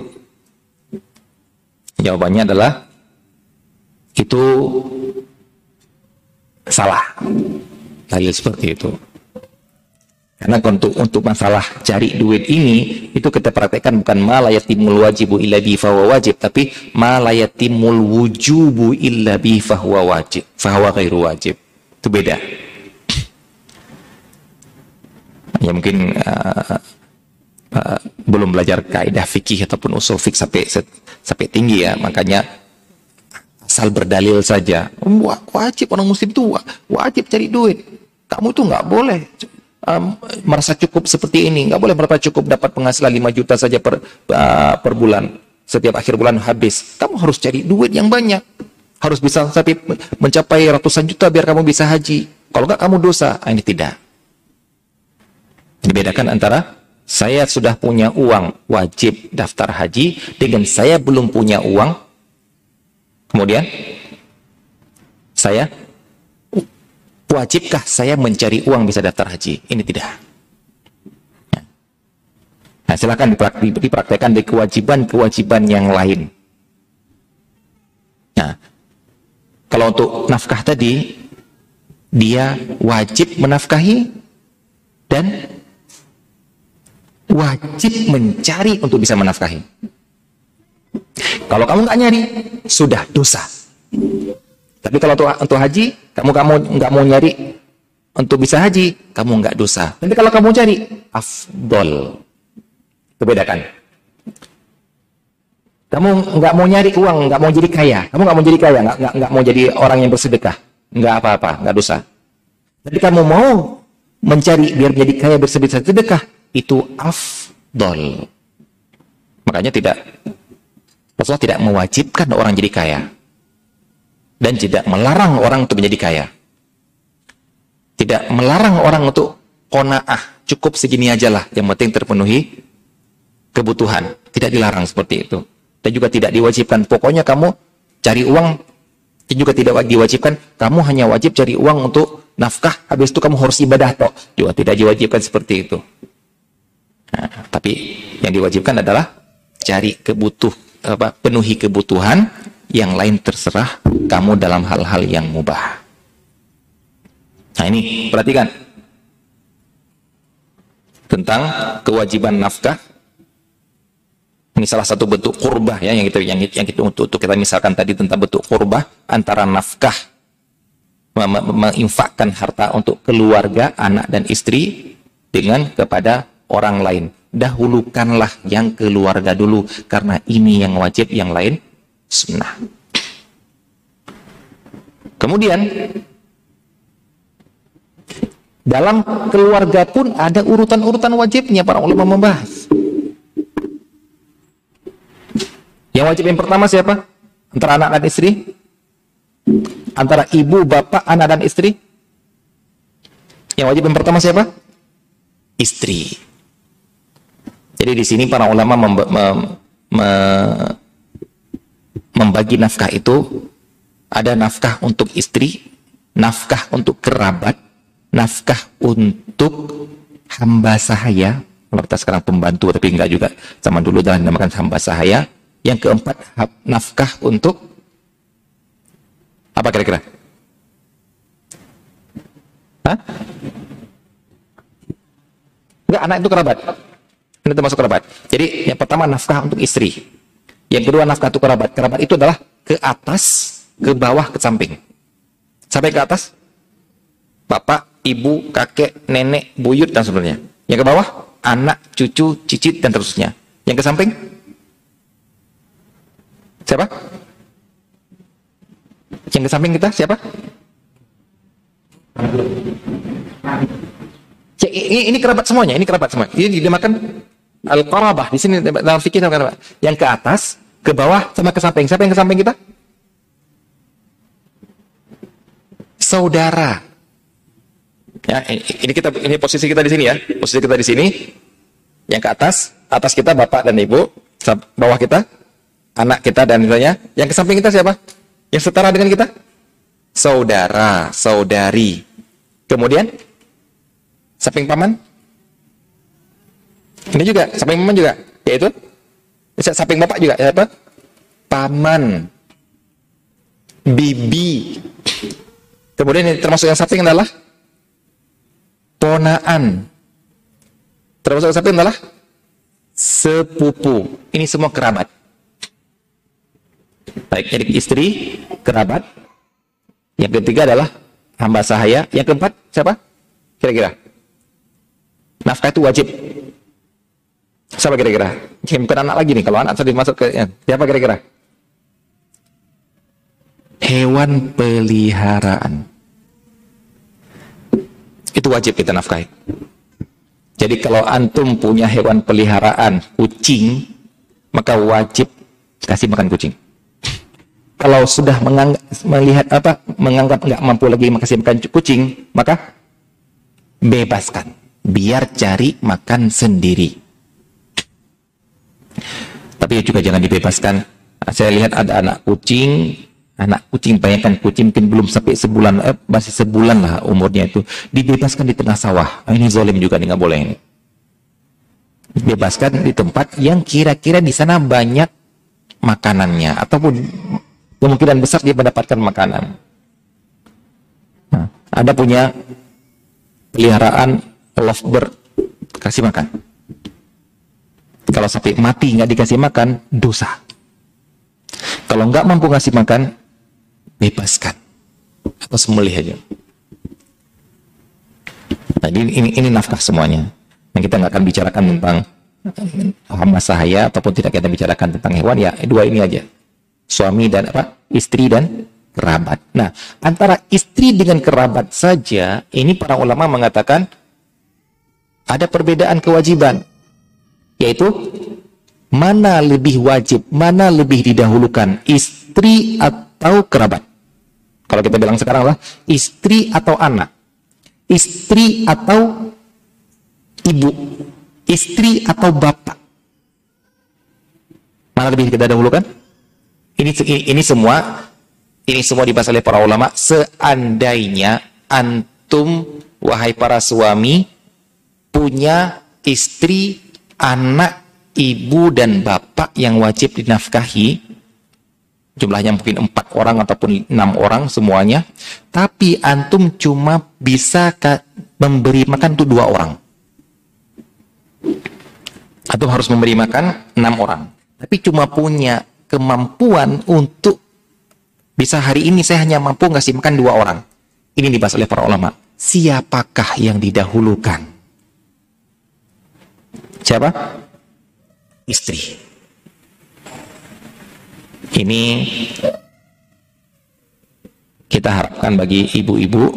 Jawabannya adalah, itu salah. Dalil seperti itu. Karena untuk untuk masalah cari duit ini itu kita praktekkan bukan malayatimul wajibu illa bi fahuwa wajib tapi malayatimul wujubu illa bi fahuwa wajib fahuwa wajib. Itu beda. Ya mungkin uh, uh, belum belajar kaidah fikih ataupun usul fikih sampai sampai tinggi ya, makanya asal berdalil saja. Wajib orang muslim itu wajib cari duit. Kamu tuh nggak boleh um, merasa cukup seperti ini. Nggak boleh merasa cukup dapat penghasilan 5 juta saja per, uh, per bulan. Setiap akhir bulan habis. Kamu harus cari duit yang banyak. Harus bisa sampai mencapai ratusan juta biar kamu bisa haji. Kalau nggak kamu dosa. Ah, ini tidak. Dibedakan antara saya sudah punya uang wajib daftar haji dengan saya belum punya uang. Kemudian saya wajibkah saya mencari uang bisa daftar haji? Ini tidak. Nah, silakan dipraktekkan di kewajiban-kewajiban yang lain. Nah, kalau untuk nafkah tadi, dia wajib menafkahi dan wajib mencari untuk bisa menafkahi. Kalau kamu nggak nyari, sudah dosa. Tapi kalau untuk, untuk haji, kamu kamu nggak mau nyari untuk bisa haji, kamu nggak dosa. Tapi kalau kamu cari, afdol. Itu bedakan. Kamu nggak mau nyari uang, nggak mau jadi kaya. Kamu nggak mau jadi kaya, nggak mau jadi orang yang bersedekah, nggak apa-apa, nggak dosa. Tapi kamu mau mencari biar jadi kaya bersedekah, itu afdol. Makanya tidak Rasulullah tidak mewajibkan orang jadi kaya dan tidak melarang orang untuk menjadi kaya. Tidak melarang orang untuk kona'ah, cukup segini aja lah, yang penting terpenuhi kebutuhan. Tidak dilarang seperti itu. Dan juga tidak diwajibkan, pokoknya kamu cari uang, dan juga tidak diwajibkan, kamu hanya wajib cari uang untuk nafkah, habis itu kamu harus ibadah toh. Juga tidak diwajibkan seperti itu. Tapi yang diwajibkan adalah cari kebutuh, apa, penuhi kebutuhan, yang lain terserah kamu dalam hal-hal yang mubah. Nah ini perhatikan tentang kewajiban nafkah Ini salah satu bentuk kurbah ya yang kita yang, yang kita untuk, untuk kita misalkan tadi tentang bentuk kurbah antara nafkah menginfakkan harta untuk keluarga, anak dan istri dengan kepada orang lain. Dahulukanlah yang keluarga dulu karena ini yang wajib, yang lain sunnah. Kemudian dalam keluarga pun ada urutan-urutan wajibnya para ulama membahas. Yang wajib yang pertama siapa? Antara anak dan istri? Antara ibu, bapak, anak dan istri? Yang wajib yang pertama siapa? Istri. Jadi di sini para ulama mem mem mem membagi nafkah itu ada nafkah untuk istri, nafkah untuk kerabat, nafkah untuk hamba sahaya. Kalau kita sekarang pembantu tapi enggak juga. Sama dulu dalam namakan hamba sahaya yang keempat, nafkah untuk apa kira-kira? Hah? Enggak, anak itu kerabat. Ini termasuk kerabat. Jadi yang pertama nafkah untuk istri. Yang kedua nafkah untuk kerabat. Kerabat itu adalah ke atas, ke bawah, ke samping. Sampai ke atas, bapak, ibu, kakek, nenek, buyut, dan sebagainya. Yang ke bawah, anak, cucu, cicit, dan terusnya. Yang ke samping, Siapa? Yang di samping kita siapa? Ini, kerabat semuanya, ini kerabat semua. Ini dinamakan al-qarabah. Di sini dalam fikih kerabat. Yang ke atas, ke bawah, sama ke samping. Siapa yang ke samping kita? Saudara. Ya, ini kita ini posisi kita di sini ya. Posisi kita di sini. Yang ke atas, atas kita bapak dan ibu, bawah kita anak kita dan misalnya yang ke samping kita siapa? Yang setara dengan kita? Saudara, saudari. Kemudian samping paman? Ini juga, samping paman juga, yaitu samping bapak juga, ya apa? Paman, bibi. Kemudian yang termasuk yang samping adalah ponaan. Termasuk yang samping adalah sepupu. Ini semua kerabat baik jadi istri, kerabat. Yang ketiga adalah hamba sahaya. Yang keempat siapa? Kira-kira. Nafkah itu wajib. Siapa kira-kira? Bukan anak lagi nih. Kalau anak sudah masuk ke ya. siapa kira-kira? Hewan peliharaan. Itu wajib kita nafkahi. Jadi kalau antum punya hewan peliharaan kucing, maka wajib kasih makan kucing kalau sudah melihat apa menganggap nggak mampu lagi makasih makan kucing, maka bebaskan, biar cari makan sendiri. Tapi juga jangan dibebaskan. Saya lihat ada anak kucing, anak kucing bayangkan kucing mungkin belum sampai sebulan, eh, masih sebulan lah umurnya itu, dibebaskan di tengah sawah. Ini zolim juga nggak boleh ini. Bebaskan di tempat yang kira-kira di sana banyak makanannya ataupun kemungkinan besar dia mendapatkan makanan. Nah, ada punya peliharaan lovebird, kasih makan. Kalau sampai mati nggak dikasih makan, dosa. Kalau nggak mampu ngasih makan, bebaskan atau sembelih aja. Nah, ini, ini, nafkah semuanya. Yang kita nggak akan bicarakan tentang hamba sahaya ataupun tidak kita bicarakan tentang hewan ya dua ini aja suami dan apa istri dan kerabat. Nah, antara istri dengan kerabat saja ini para ulama mengatakan ada perbedaan kewajiban yaitu mana lebih wajib, mana lebih didahulukan, istri atau kerabat. Kalau kita bilang sekarang lah istri atau anak, istri atau ibu, istri atau bapak. Mana lebih kita dahulukan? Ini ini semua ini semua dibahas oleh para ulama seandainya antum wahai para suami punya istri, anak, ibu dan bapak yang wajib dinafkahi jumlahnya mungkin empat orang ataupun enam orang semuanya tapi antum cuma bisa memberi makan untuk dua orang antum harus memberi makan enam orang tapi cuma punya kemampuan untuk bisa hari ini saya hanya mampu ngasih makan dua orang. Ini dibahas oleh para ulama. Siapakah yang didahulukan? Siapa? Istri. Ini kita harapkan bagi ibu-ibu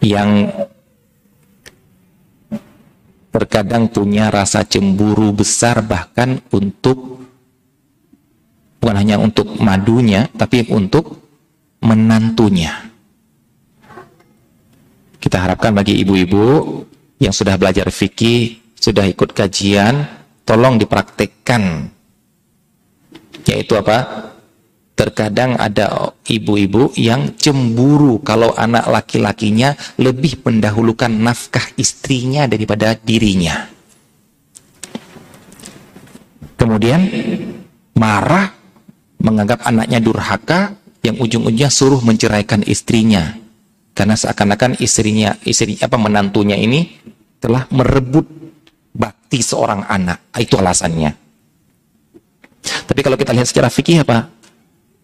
yang terkadang punya rasa cemburu besar bahkan untuk bukan hanya untuk madunya tapi untuk menantunya kita harapkan bagi ibu-ibu yang sudah belajar fikih sudah ikut kajian tolong dipraktekkan. Yaitu apa? Terkadang ada ibu-ibu yang cemburu kalau anak laki-lakinya lebih mendahulukan nafkah istrinya daripada dirinya. Kemudian marah menganggap anaknya durhaka yang ujung-ujungnya suruh menceraikan istrinya karena seakan-akan istrinya istri apa menantunya ini telah merebut bakti seorang anak itu alasannya tapi kalau kita lihat secara fikih apa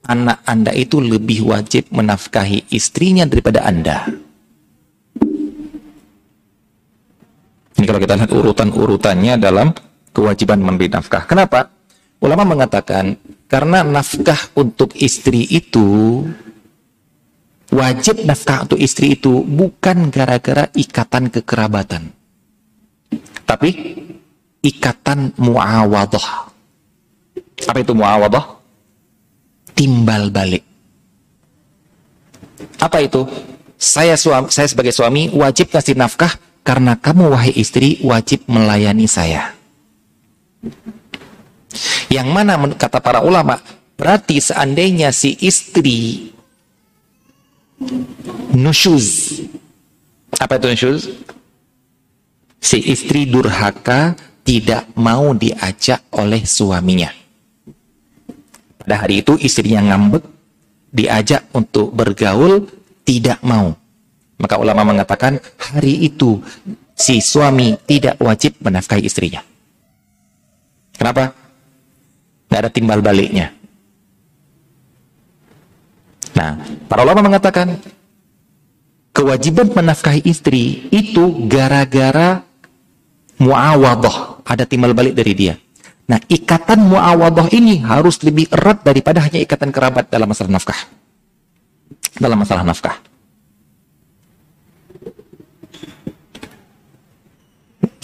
anak Anda itu lebih wajib menafkahi istrinya daripada Anda. Ini kalau kita lihat urutan-urutannya dalam kewajiban memberi nafkah. Kenapa? Ulama mengatakan karena nafkah untuk istri itu wajib nafkah untuk istri itu bukan gara-gara ikatan kekerabatan. Tapi ikatan muawadah. Apa itu muawadah? timbal balik. Apa itu? Saya suami, saya sebagai suami wajib kasih nafkah karena kamu wahai istri wajib melayani saya. Yang mana kata para ulama berarti seandainya si istri nusyuz apa itu nusyuz? Si istri durhaka tidak mau diajak oleh suaminya pada hari itu istrinya ngambek, diajak untuk bergaul, tidak mau. Maka ulama mengatakan hari itu si suami tidak wajib menafkahi istrinya. Kenapa? Tidak ada timbal baliknya. Nah, para ulama mengatakan kewajiban menafkahi istri itu gara-gara muawadah, ada timbal balik dari dia. Nah, ikatan muawadah ini harus lebih erat daripada hanya ikatan kerabat dalam masalah nafkah. Dalam masalah nafkah.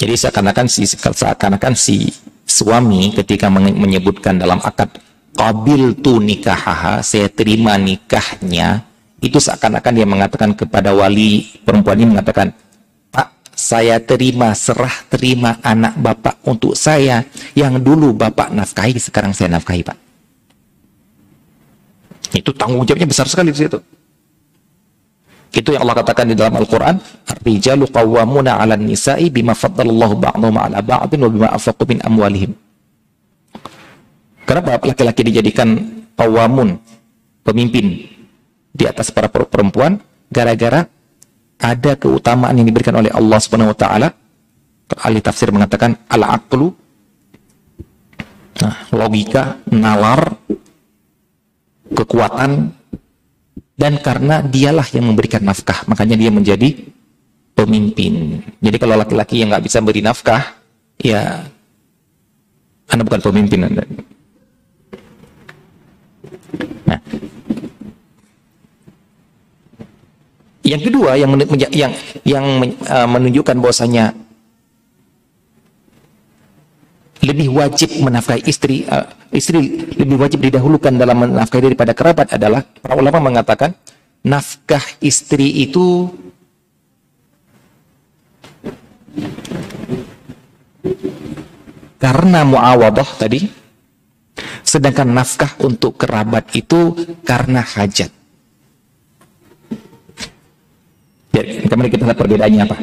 Jadi seakan-akan si seakan-akan si suami ketika menyebutkan dalam akad qabil tu nikahaha, saya terima nikahnya, itu seakan-akan dia mengatakan kepada wali perempuan ini mengatakan, saya terima, serah terima anak bapak untuk saya yang dulu bapak nafkahi, sekarang saya nafkahi pak. Itu tanggung jawabnya besar sekali di situ. Itu yang Allah katakan di dalam Al-Quran, Ar-rijalu qawwamuna ala nisa'i bima faddalallahu ba'dhum ala ba'dhin wa bima afaqu min amwalihim. Kenapa laki-laki dijadikan qawamun, pemimpin di atas para perempuan? Gara-gara ada keutamaan yang diberikan oleh Allah Subhanahu wa taala. Ahli tafsir mengatakan al-aqlu nah, logika, nalar, kekuatan dan karena dialah yang memberikan nafkah, makanya dia menjadi pemimpin. Jadi kalau laki-laki yang nggak bisa beri nafkah, ya Anda bukan pemimpin Anda. Yang kedua yang yang yang uh, menunjukkan bahwasanya lebih wajib menafkahi istri uh, istri lebih wajib didahulukan dalam menafkahi daripada kerabat adalah para ulama mengatakan nafkah istri itu karena muawadah tadi sedangkan nafkah untuk kerabat itu karena hajat Ya, kemarin kita lihat perbedaannya apa.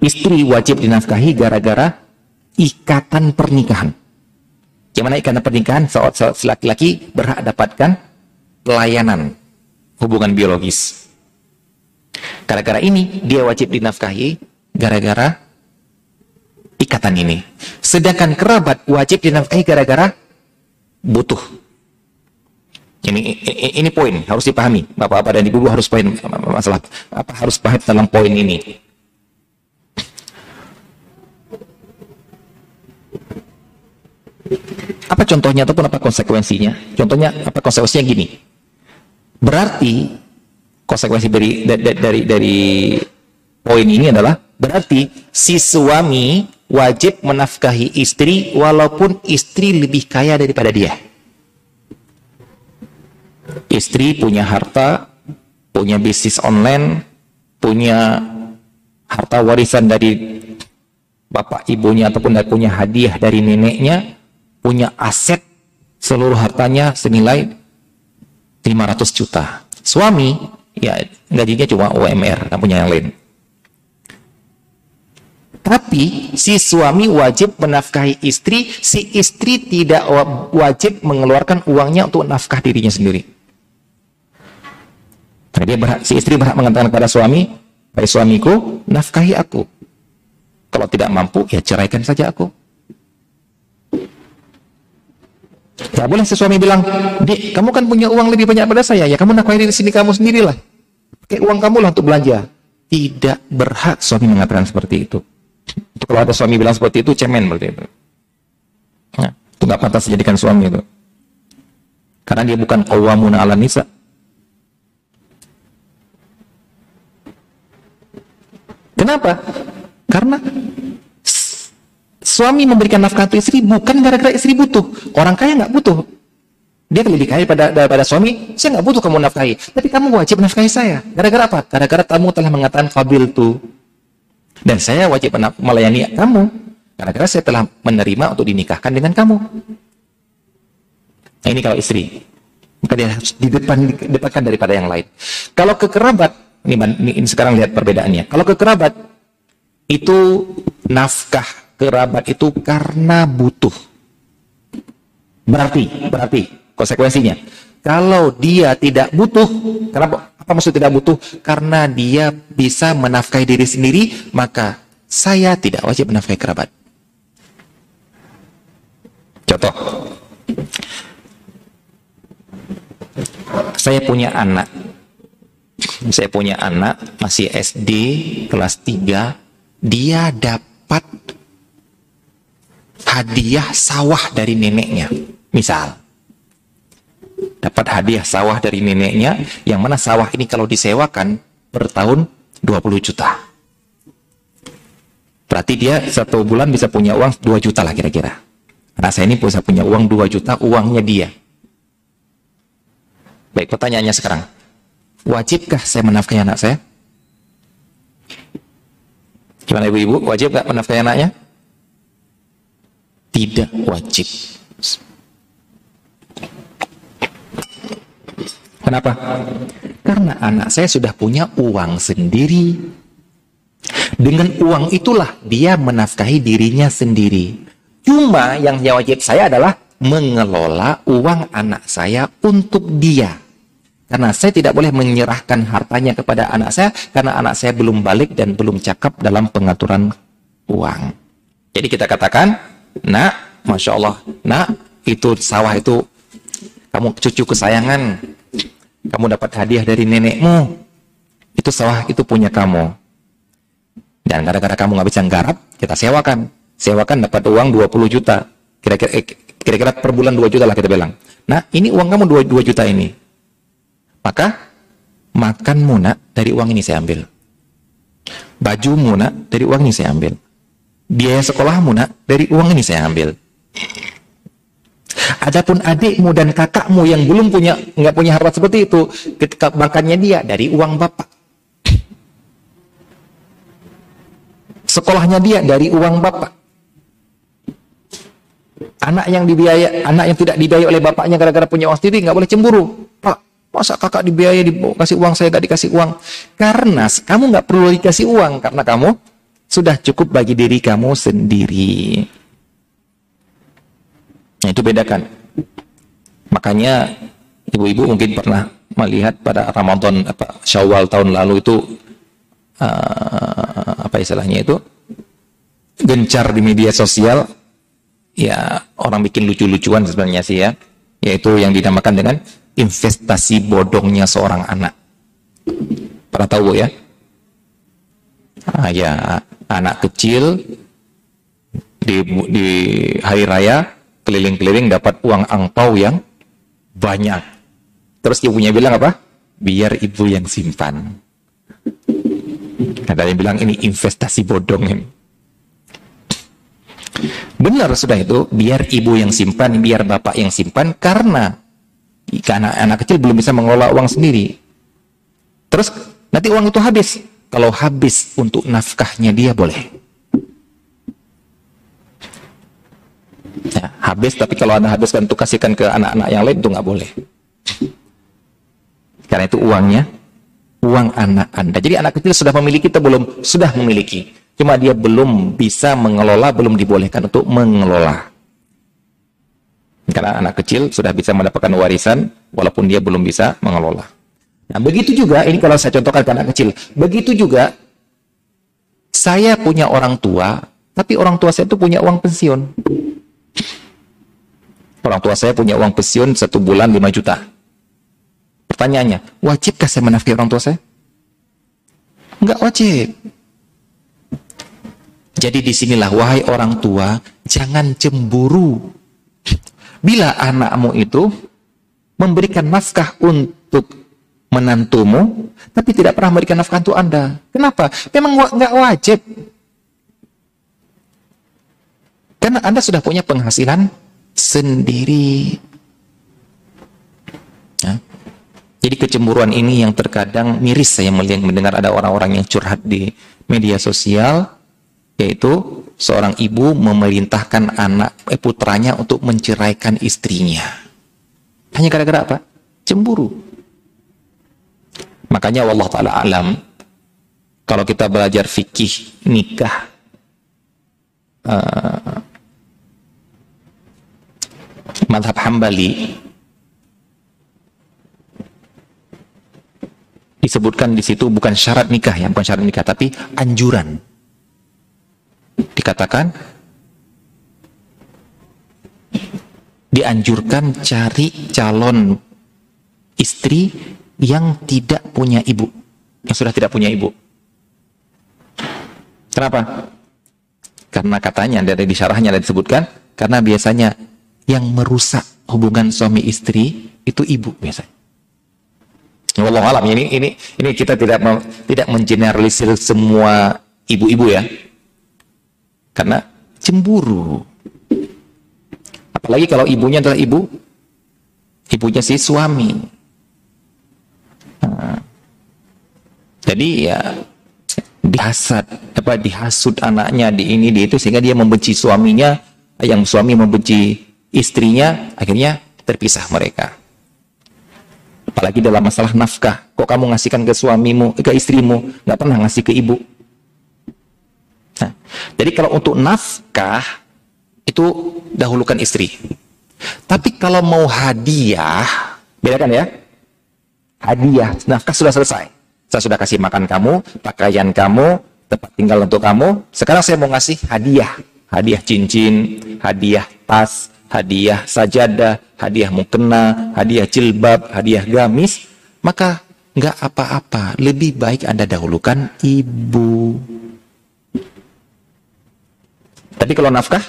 Istri wajib dinafkahi gara-gara ikatan pernikahan. Gimana ikatan pernikahan? So, laki-laki berhak dapatkan pelayanan hubungan biologis. Gara-gara ini dia wajib dinafkahi gara-gara ikatan ini. Sedangkan kerabat wajib dinafkahi gara-gara butuh. Ini, ini, poin harus dipahami. Bapak-bapak dan ibu harus poin masalah apa harus paham dalam poin ini. Apa contohnya ataupun apa konsekuensinya? Contohnya apa konsekuensinya gini. Berarti konsekuensi dari dari, dari poin ini adalah berarti si suami wajib menafkahi istri walaupun istri lebih kaya daripada dia istri punya harta, punya bisnis online, punya harta warisan dari bapak ibunya ataupun punya hadiah dari neneknya, punya aset seluruh hartanya senilai 500 juta. Suami, ya gajinya cuma UMR, nggak punya yang lain. Tapi si suami wajib menafkahi istri, si istri tidak wajib mengeluarkan uangnya untuk nafkah dirinya sendiri. Nah, dia berhak, si istri berhak mengatakan kepada suami, Hai suamiku, nafkahi aku. Kalau tidak mampu, ya ceraikan saja aku. Ya boleh si suami bilang, Dik, kamu kan punya uang lebih banyak pada saya, ya kamu nafkahi di sini kamu sendirilah. Pakai uang kamu lah untuk belanja. Tidak berhak suami mengatakan seperti itu. Itu kalau ada suami bilang seperti itu, cemen berarti itu. Nah, itu nggak pantas dijadikan suami itu. Karena dia bukan qawwamuna ala nisa. Kenapa? Karena suami memberikan nafkah untuk istri bukan gara-gara istri butuh. Orang kaya nggak butuh. Dia lebih kaya pada, daripada suami, saya nggak butuh kamu nafkahi. Tapi kamu wajib nafkahi saya. Gara-gara apa? Gara-gara kamu telah mengatakan kabil tu. Dan saya wajib melayani kamu. Gara-gara saya telah menerima untuk dinikahkan dengan kamu. Nah, ini kalau istri. Maka dia harus di depan, depankan daripada yang lain. Kalau ke kerabat, ini, ini, ini sekarang lihat perbedaannya. Kalau ke kerabat, itu nafkah kerabat itu karena butuh. Berarti, berarti konsekuensinya. Kalau dia tidak butuh, kenapa? Apa maksud tidak butuh? Karena dia bisa menafkahi diri sendiri, maka saya tidak wajib menafkahi kerabat. Contoh, saya punya anak, saya punya anak masih SD kelas 3 dia dapat hadiah sawah dari neneknya misal. Dapat hadiah sawah dari neneknya yang mana sawah ini kalau disewakan per tahun 20 juta. Berarti dia satu bulan bisa punya uang 2 juta lah kira-kira. Nah saya ini bisa punya uang 2 juta uangnya dia. Baik pertanyaannya sekarang Wajibkah saya menafkahi anak saya? Gimana ibu-ibu? Wajib gak menafkahi anaknya? Tidak wajib. Kenapa? Karena anak saya sudah punya uang sendiri. Dengan uang itulah dia menafkahi dirinya sendiri. Cuma yang wajib saya adalah mengelola uang anak saya untuk dia. Karena saya tidak boleh menyerahkan hartanya kepada anak saya karena anak saya belum balik dan belum cakap dalam pengaturan uang. Jadi kita katakan, nak, masya Allah, nak, itu sawah itu kamu cucu kesayangan, kamu dapat hadiah dari nenekmu, itu sawah itu punya kamu. Dan gara-gara kamu nggak bisa garap, kita sewakan. Sewakan dapat uang 20 juta. Kira-kira eh, kira-kira per bulan 2 juta lah kita bilang. Nah, ini uang kamu 2, 2 juta ini maka makan munak dari uang ini saya ambil. Baju munak dari uang ini saya ambil. Biaya sekolah munak dari uang ini saya ambil. Adapun adikmu dan kakakmu yang belum punya nggak punya harta seperti itu, ketika makannya dia dari uang bapak. Sekolahnya dia dari uang bapak. Anak yang dibiaya, anak yang tidak dibiayai oleh bapaknya gara-gara punya uang sendiri nggak boleh cemburu. Masa kakak dibiayai, dikasih uang, saya gak dikasih uang? Karena kamu gak perlu dikasih uang, karena kamu sudah cukup bagi diri kamu sendiri. Nah, itu bedakan. Makanya ibu-ibu mungkin pernah melihat pada Ramadan apa Syawal tahun lalu itu uh, apa istilahnya itu gencar di media sosial, ya orang bikin lucu-lucuan sebenarnya sih ya, yaitu yang dinamakan dengan investasi bodongnya seorang anak. Pernah tahu ya? Ah, ya, anak kecil di, di hari raya keliling-keliling dapat uang angpau yang banyak. Terus ibunya bilang apa? Biar ibu yang simpan. Ada yang bilang ini investasi bodong ini. Benar sudah itu, biar ibu yang simpan, biar bapak yang simpan, karena karena anak kecil belum bisa mengelola uang sendiri. Terus nanti uang itu habis. Kalau habis untuk nafkahnya dia boleh. Ya, habis tapi kalau anda habiskan untuk kasihkan ke anak-anak yang lain itu nggak boleh. Karena itu uangnya uang anak anda. Jadi anak kecil sudah memiliki atau belum? Sudah memiliki. Cuma dia belum bisa mengelola, belum dibolehkan untuk mengelola. Karena anak kecil sudah bisa mendapatkan warisan walaupun dia belum bisa mengelola. Nah, begitu juga, ini kalau saya contohkan ke anak kecil, begitu juga saya punya orang tua, tapi orang tua saya itu punya uang pensiun. Orang tua saya punya uang pensiun satu bulan 5 juta. Pertanyaannya, wajibkah saya menafkahi orang tua saya? Enggak wajib. Jadi di sinilah, wahai orang tua, jangan cemburu. Bila anakmu itu memberikan nafkah untuk menantumu, tapi tidak pernah memberikan nafkah untuk Anda. Kenapa? Memang nggak wajib. Karena Anda sudah punya penghasilan sendiri. Ya. Jadi kecemburuan ini yang terkadang miris saya melihat mendengar ada orang-orang yang curhat di media sosial, yaitu seorang ibu memerintahkan anak eh, putranya untuk menceraikan istrinya. Hanya gara-gara apa? Cemburu. Makanya Allah Ta'ala alam, kalau kita belajar fikih nikah, uh, madhab hambali, disebutkan di situ bukan syarat nikah ya, bukan syarat nikah, tapi anjuran. Dikatakan dianjurkan cari calon istri yang tidak punya ibu, yang sudah tidak punya ibu. Kenapa? Karena katanya dari di syarahnya disebutkan karena biasanya yang merusak hubungan suami istri itu ibu biasanya. Allah alam ini ini ini kita tidak tidak mengeneralisir semua ibu-ibu ya. Karena cemburu. Apalagi kalau ibunya adalah ibu ibunya si suami. Jadi ya dihasad apa dihasut anaknya di ini di itu sehingga dia membenci suaminya, yang suami membenci istrinya, akhirnya terpisah mereka. Apalagi dalam masalah nafkah, kok kamu ngasihkan ke suamimu, ke istrimu, nggak pernah ngasih ke ibu. Nah, jadi kalau untuk nafkah itu dahulukan istri. Tapi kalau mau hadiah, bedakan ya, hadiah, nafkah sudah selesai. Saya sudah kasih makan kamu, pakaian kamu, tempat tinggal untuk kamu. Sekarang saya mau ngasih hadiah. Hadiah cincin, hadiah tas, hadiah sajadah, hadiah mukena, hadiah jilbab, hadiah gamis. Maka nggak apa-apa. Lebih baik Anda dahulukan ibu. Tapi kalau nafkah,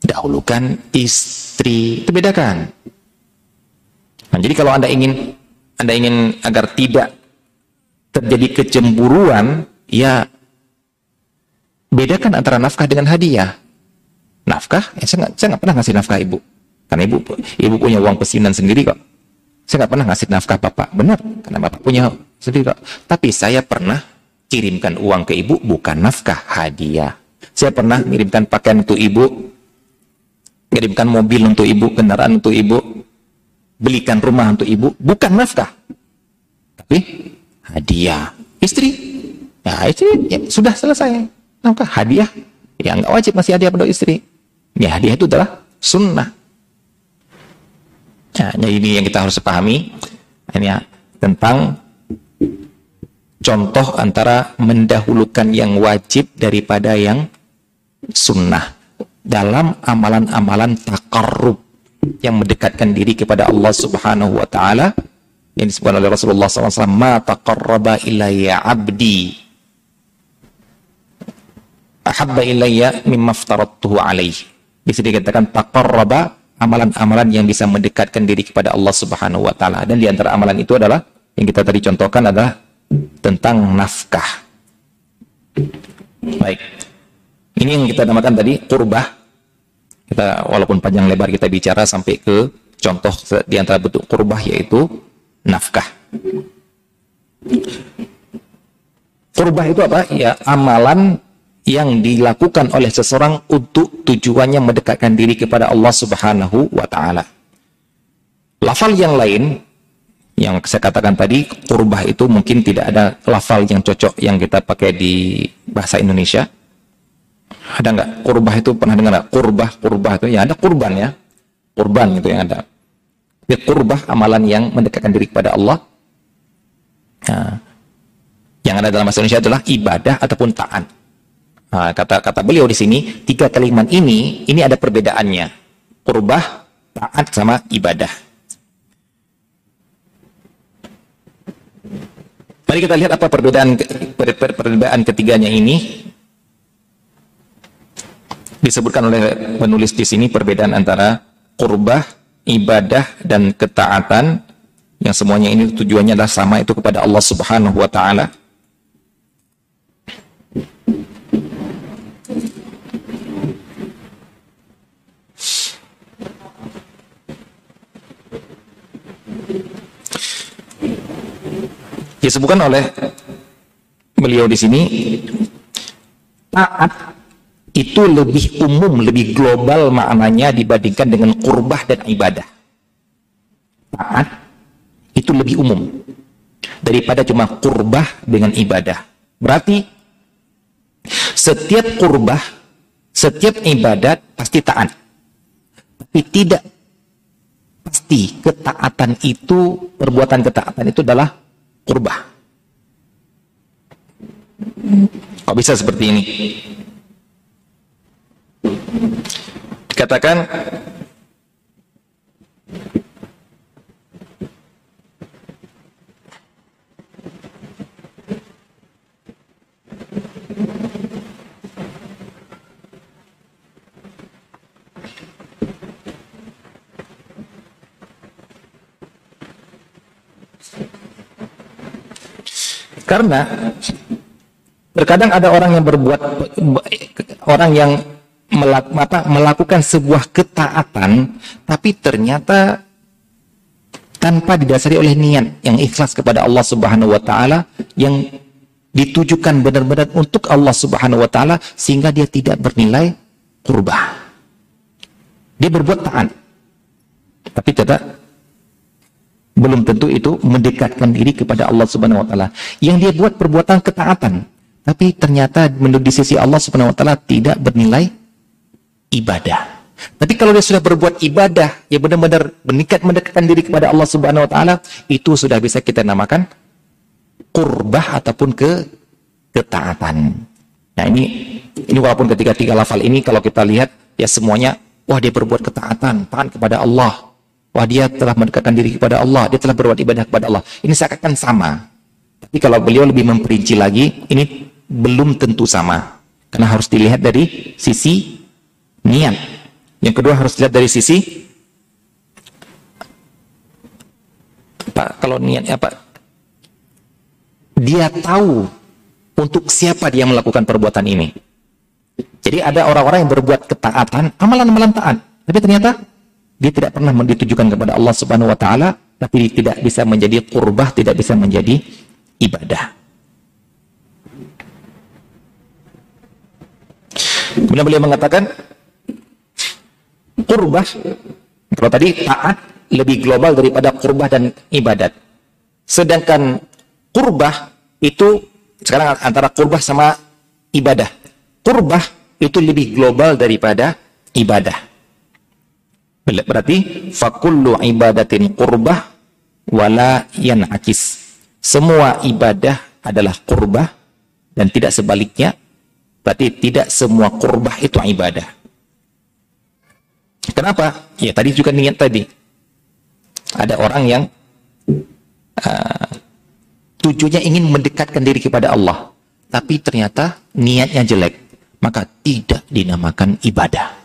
dahulukan istri. Itu bedakan. Nah, jadi kalau Anda ingin anda ingin agar tidak terjadi kecemburuan, ya bedakan antara nafkah dengan hadiah. Nafkah, ya saya nggak pernah ngasih nafkah ibu, karena ibu ibu punya uang pesinan sendiri kok. Saya nggak pernah ngasih nafkah bapak, benar, karena bapak punya sendiri kok. Tapi saya pernah kirimkan uang ke ibu bukan nafkah hadiah. Saya pernah mengirimkan pakaian untuk ibu, kirimkan mobil untuk ibu, kendaraan untuk ibu, belikan rumah untuk ibu bukan nafkah. Tapi hadiah. Istri? Ya istri ya, sudah selesai. Nafkah hadiah. Ya nggak wajib masih hadiah untuk istri ya hadiah itu adalah sunnah. Ya, ini yang kita harus pahami. Ini ya, tentang contoh antara mendahulukan yang wajib daripada yang sunnah. Dalam amalan-amalan takarrub yang mendekatkan diri kepada Allah Subhanahu wa taala. Yang disebutkan oleh Rasulullah SAW ma taqarraba ilayya abdi. Ahabba ilayya mimma aftaradtuhu alaih bisa dikatakan taqarraba amalan-amalan yang bisa mendekatkan diri kepada Allah Subhanahu wa taala dan di antara amalan itu adalah yang kita tadi contohkan adalah tentang nafkah baik ini yang kita namakan tadi kurbah. Kita walaupun panjang lebar kita bicara sampai ke contoh di antara bentuk kurbah yaitu nafkah. Kurbah itu apa? Ya amalan yang dilakukan oleh seseorang untuk tujuannya mendekatkan diri kepada Allah Subhanahu wa taala. Lafal yang lain yang saya katakan tadi, kurbah itu mungkin tidak ada lafal yang cocok yang kita pakai di bahasa Indonesia. Ada nggak kurbah itu pernah dengar nggak? Kurbah, kurbah itu ya ada kurban ya, kurban itu yang ada. Ya, kurbah amalan yang mendekatkan diri kepada Allah. Nah, yang ada dalam bahasa Indonesia adalah ibadah ataupun taat. Nah, kata kata beliau di sini tiga kalimat ini ini ada perbedaannya. Kurbah, taat sama ibadah. Mari kita lihat apa perbedaan perbedaan ketiganya ini disebutkan oleh penulis di sini perbedaan antara kurbah, ibadah, dan ketaatan yang semuanya ini tujuannya adalah sama itu kepada Allah Subhanahu wa taala. Disebutkan oleh beliau di sini taat itu lebih umum, lebih global maknanya dibandingkan dengan kurbah dan ibadah. Taat itu lebih umum daripada cuma kurbah dengan ibadah. Berarti setiap kurbah, setiap ibadat pasti taat. Tapi tidak pasti ketaatan itu, perbuatan ketaatan itu adalah kurbah. Kok bisa seperti ini? Dikatakan Karena terkadang ada orang yang berbuat orang yang melak, apa, melakukan sebuah ketaatan, tapi ternyata tanpa didasari oleh niat yang ikhlas kepada Allah Subhanahu wa taala yang ditujukan benar-benar untuk Allah Subhanahu wa taala sehingga dia tidak bernilai kurbah. Dia berbuat taat. Tapi tidak belum tentu itu mendekatkan diri kepada Allah Subhanahu wa taala. Yang dia buat perbuatan ketaatan, tapi ternyata menurut di sisi Allah Subhanahu wa taala tidak bernilai ibadah. Tapi kalau dia sudah berbuat ibadah, ya benar-benar meningkat mendekatkan diri kepada Allah Subhanahu wa taala, itu sudah bisa kita namakan kurbah ataupun ke ketaatan. Nah, ini ini walaupun ketiga tiga lafal ini kalau kita lihat ya semuanya wah dia berbuat ketaatan, taat kepada Allah. Wah dia telah mendekatkan diri kepada Allah, dia telah berbuat ibadah kepada Allah. Ini seakan sama. Tapi kalau beliau lebih memperinci lagi, ini belum tentu sama. Karena harus dilihat dari sisi niat. Yang kedua harus dilihat dari sisi apa? Kalau niatnya apa? Dia tahu untuk siapa dia melakukan perbuatan ini. Jadi ada orang-orang yang berbuat ketaatan, amalan-amalan taat, tapi ternyata dia tidak pernah ditujukan kepada Allah Subhanahu wa taala, tapi tidak bisa menjadi kurbah, tidak bisa menjadi ibadah. Kemudian beliau mengatakan kurbah kalau tadi taat lebih global daripada kurbah dan ibadat. Sedangkan kurbah itu sekarang antara kurbah sama ibadah. Kurbah itu lebih global daripada ibadah berarti fakullu ibadatin kurbah wala yanakis semua ibadah adalah kurbah dan tidak sebaliknya Berarti tidak semua kurbah itu ibadah. Kenapa? Ya tadi juga niat tadi. Ada orang yang uh, tujuannya ingin mendekatkan diri kepada Allah, tapi ternyata niatnya jelek, maka tidak dinamakan ibadah.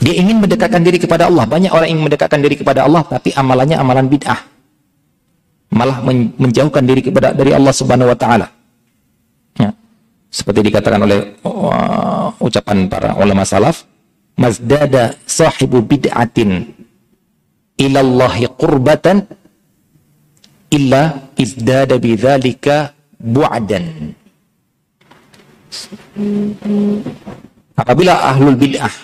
Dia ingin mendekatkan diri kepada Allah. Banyak orang yang mendekatkan diri kepada Allah, tapi amalannya amalan bid'ah. Malah menjauhkan diri kepada dari Allah Subhanahu Wa Taala. Ya. Seperti dikatakan oleh uh, ucapan para ulama salaf, "Mazdada sahibu bid'atin ilallahi qurbatan illa izdada bidzalika bu'dan." Apabila ahlul bid'ah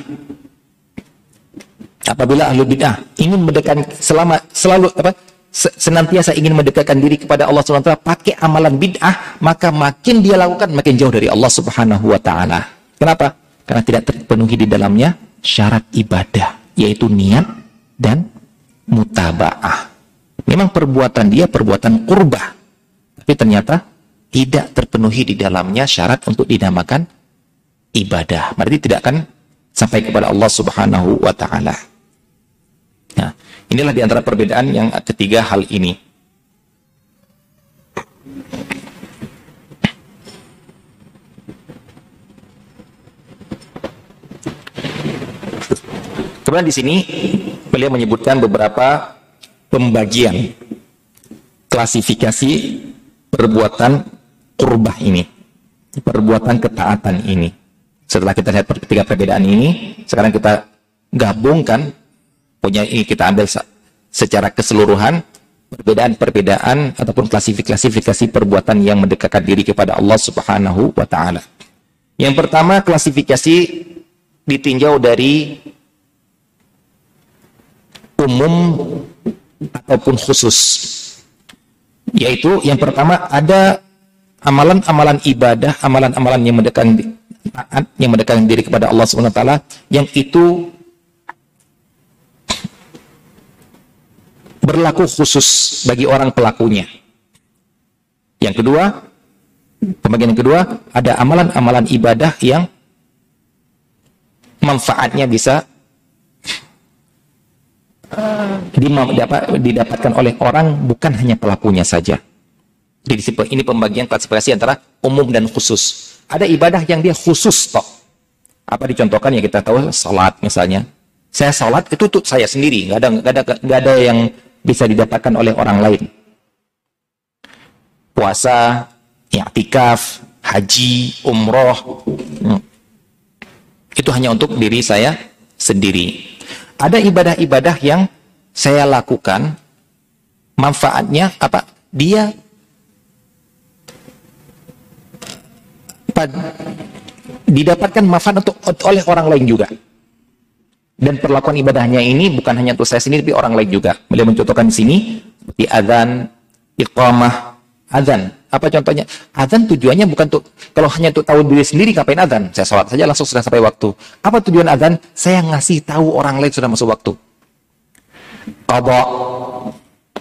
apabila ahlu bid'ah ingin mendekatkan selama selalu apa senantiasa ingin mendekatkan diri kepada Allah SWT pakai amalan bid'ah maka makin dia lakukan makin jauh dari Allah Subhanahu wa taala. Kenapa? Karena tidak terpenuhi di dalamnya syarat ibadah yaitu niat dan mutabaah. Memang perbuatan dia perbuatan kurbah tapi ternyata tidak terpenuhi di dalamnya syarat untuk dinamakan ibadah. Berarti tidak akan sampai kepada Allah Subhanahu wa taala. Nah, inilah di antara perbedaan yang ketiga hal ini. Kemudian di sini beliau menyebutkan beberapa pembagian klasifikasi perbuatan kurbah ini, perbuatan ketaatan ini. Setelah kita lihat ketiga perbedaan ini, sekarang kita gabungkan punya ini kita ambil secara keseluruhan perbedaan-perbedaan ataupun klasifikasi-klasifikasi perbuatan yang mendekatkan diri kepada Allah Subhanahu wa taala. Yang pertama klasifikasi ditinjau dari umum ataupun khusus. Yaitu yang pertama ada amalan-amalan ibadah, amalan-amalan yang mendekatkan yang mendekatkan diri kepada Allah Subhanahu wa taala yang itu berlaku khusus bagi orang pelakunya. Yang kedua, pembagian yang kedua, ada amalan-amalan ibadah yang manfaatnya bisa didapatkan oleh orang bukan hanya pelakunya saja. Jadi ini pembagian klasifikasi antara umum dan khusus. Ada ibadah yang dia khusus toh. Apa dicontohkan ya kita tahu salat misalnya. Saya salat itu tuh saya sendiri, nggak ada nggak ada ada yang bisa didapatkan oleh orang lain. Puasa, i'tikaf, haji, umroh, hmm. itu hanya untuk diri saya sendiri. Ada ibadah-ibadah yang saya lakukan, manfaatnya apa? Dia didapatkan manfaat untuk oleh orang lain juga. Dan perlakuan ibadahnya ini bukan hanya untuk saya sendiri, tapi orang lain juga. Beliau mencontohkan di sini, seperti adzan, iqamah, adzan. Apa contohnya? Adzan tujuannya bukan untuk, kalau hanya untuk tahu diri sendiri, ngapain adzan? Saya sholat saja langsung sudah sampai waktu. Apa tujuan adzan? Saya ngasih tahu orang lain sudah masuk waktu. Qadha.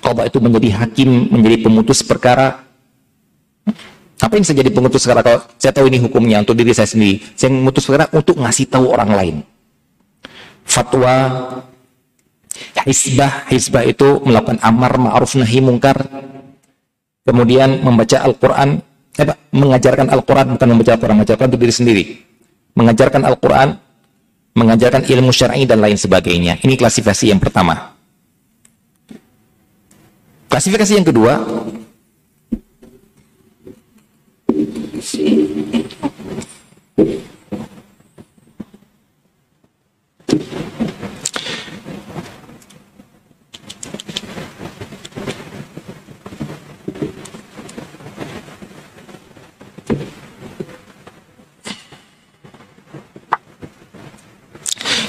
Qadha itu menjadi hakim, menjadi pemutus perkara. Apa yang saya jadi pemutus perkara? Kalau saya tahu ini hukumnya untuk diri saya sendiri. Saya memutus perkara untuk ngasih tahu orang lain fatwa hisbah. Hisbah itu melakukan amar ma'ruf nahi mungkar. Kemudian membaca Al-Quran. Eh, mengajarkan Al-Quran bukan membaca Al-Quran mengajarkan untuk diri sendiri. Mengajarkan Al-Quran mengajarkan ilmu syar'i dan lain sebagainya. Ini klasifikasi yang pertama. Klasifikasi yang kedua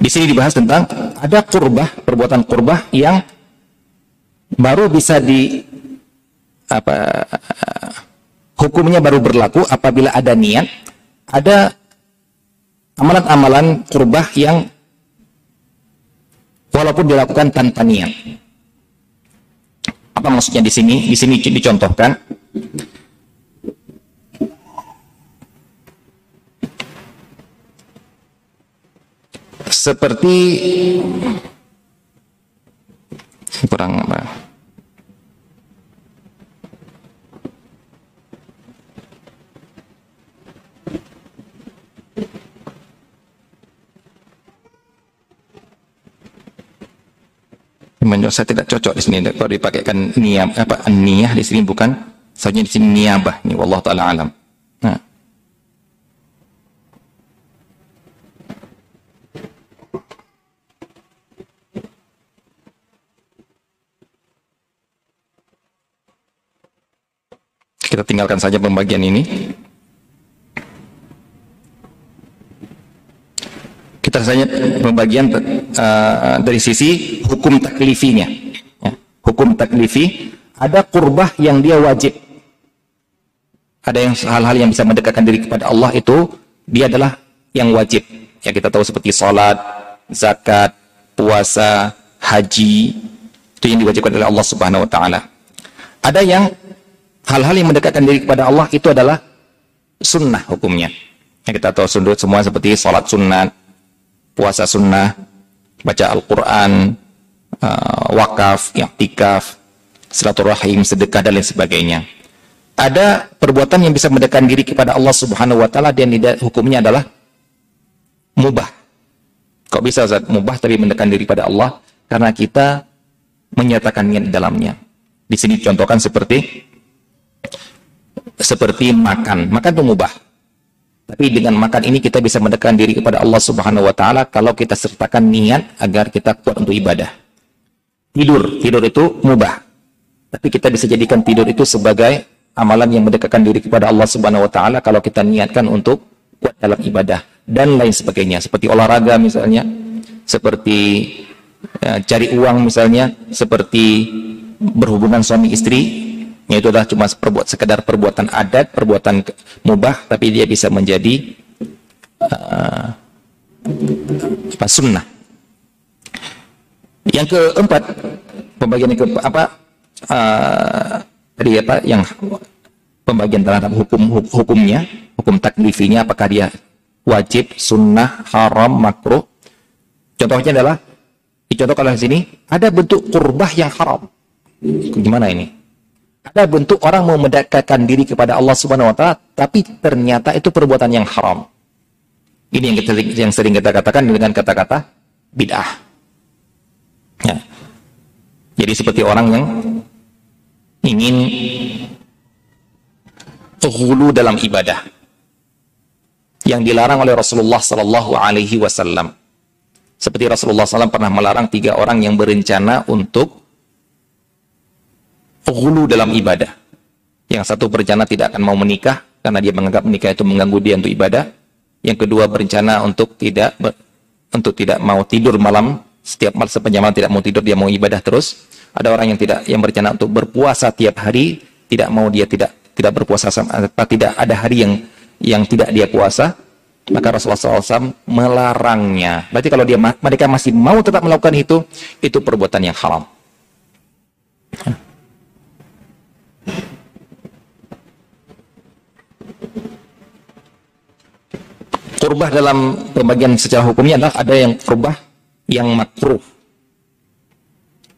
Di sini dibahas tentang ada kurbah, perbuatan kurbah yang baru bisa di apa hukumnya baru berlaku apabila ada niat, ada amalan-amalan kurbah yang walaupun dilakukan tanpa niat. Apa maksudnya di sini? Di sini dicontohkan seperti kurang apa? menurut saya tidak cocok di sini. Kalau dipakaikan niat apa niyah di sini bukan? Seharusnya di sini niabah. Ini wallahu taala alam nah kita tinggalkan saja pembagian ini kita saja pembagian uh, dari sisi hukum taklifinya. Ya. Hukum taklifi ada kurbah yang dia wajib. Ada yang hal-hal yang bisa mendekatkan diri kepada Allah itu dia adalah yang wajib. Ya kita tahu seperti salat, zakat, puasa, haji itu yang diwajibkan oleh Allah Subhanahu wa taala. Ada yang hal-hal yang mendekatkan diri kepada Allah itu adalah sunnah hukumnya. Ya, kita tahu sundut semua seperti salat sunat, puasa sunnah, baca Al-Quran, uh, wakaf, tikaf, silaturahim, sedekah, dan lain sebagainya. Ada perbuatan yang bisa mendekatkan diri kepada Allah Subhanahu wa taala dan hukumnya adalah mubah. Kok bisa Ustaz? Mubah tapi mendekatkan diri pada Allah karena kita menyatakannya di dalamnya. Di sini contohkan seperti seperti makan. Makan itu mubah. Tapi dengan makan ini kita bisa mendekatkan diri kepada Allah Subhanahu wa taala kalau kita sertakan niat agar kita kuat untuk ibadah. Tidur, tidur itu mubah. Tapi kita bisa jadikan tidur itu sebagai amalan yang mendekatkan diri kepada Allah Subhanahu wa taala kalau kita niatkan untuk kuat dalam ibadah dan lain sebagainya. Seperti olahraga misalnya, seperti ya, cari uang misalnya, seperti berhubungan suami istri itu adalah cuma perbuat sekedar perbuatan adat, perbuatan mubah, tapi dia bisa menjadi uh, sunnah. Yang keempat, pembagian ke apa uh, apa yang pembagian terhadap hukum hukumnya, hukum taklifinya apakah dia wajib, sunnah, haram, makruh. Contohnya adalah dicontohkan di sini ada bentuk kurbah yang haram. Gimana ini? Ada bentuk orang mau mendekatkan diri kepada Allah Subhanahu wa taala tapi ternyata itu perbuatan yang haram. Ini yang kita yang sering kita katakan dengan kata-kata bid'ah. Ya. Jadi seperti orang yang ingin hulu dalam ibadah yang dilarang oleh Rasulullah Sallallahu Alaihi Wasallam. Seperti Rasulullah SAW pernah melarang tiga orang yang berencana untuk hulu dalam ibadah. Yang satu berencana tidak akan mau menikah karena dia menganggap menikah itu mengganggu dia untuk ibadah. Yang kedua berencana untuk tidak untuk tidak mau tidur malam setiap malam sepanjang malam tidak mau tidur dia mau ibadah terus. Ada orang yang tidak yang berencana untuk berpuasa tiap hari tidak mau dia tidak tidak berpuasa sama tidak ada hari yang yang tidak dia puasa maka Rasulullah SAW melarangnya. Berarti kalau dia mereka masih mau tetap melakukan itu, itu perbuatan yang haram. Kurbah dalam pembagian secara hukumnya adalah ada yang kurbah yang makruh.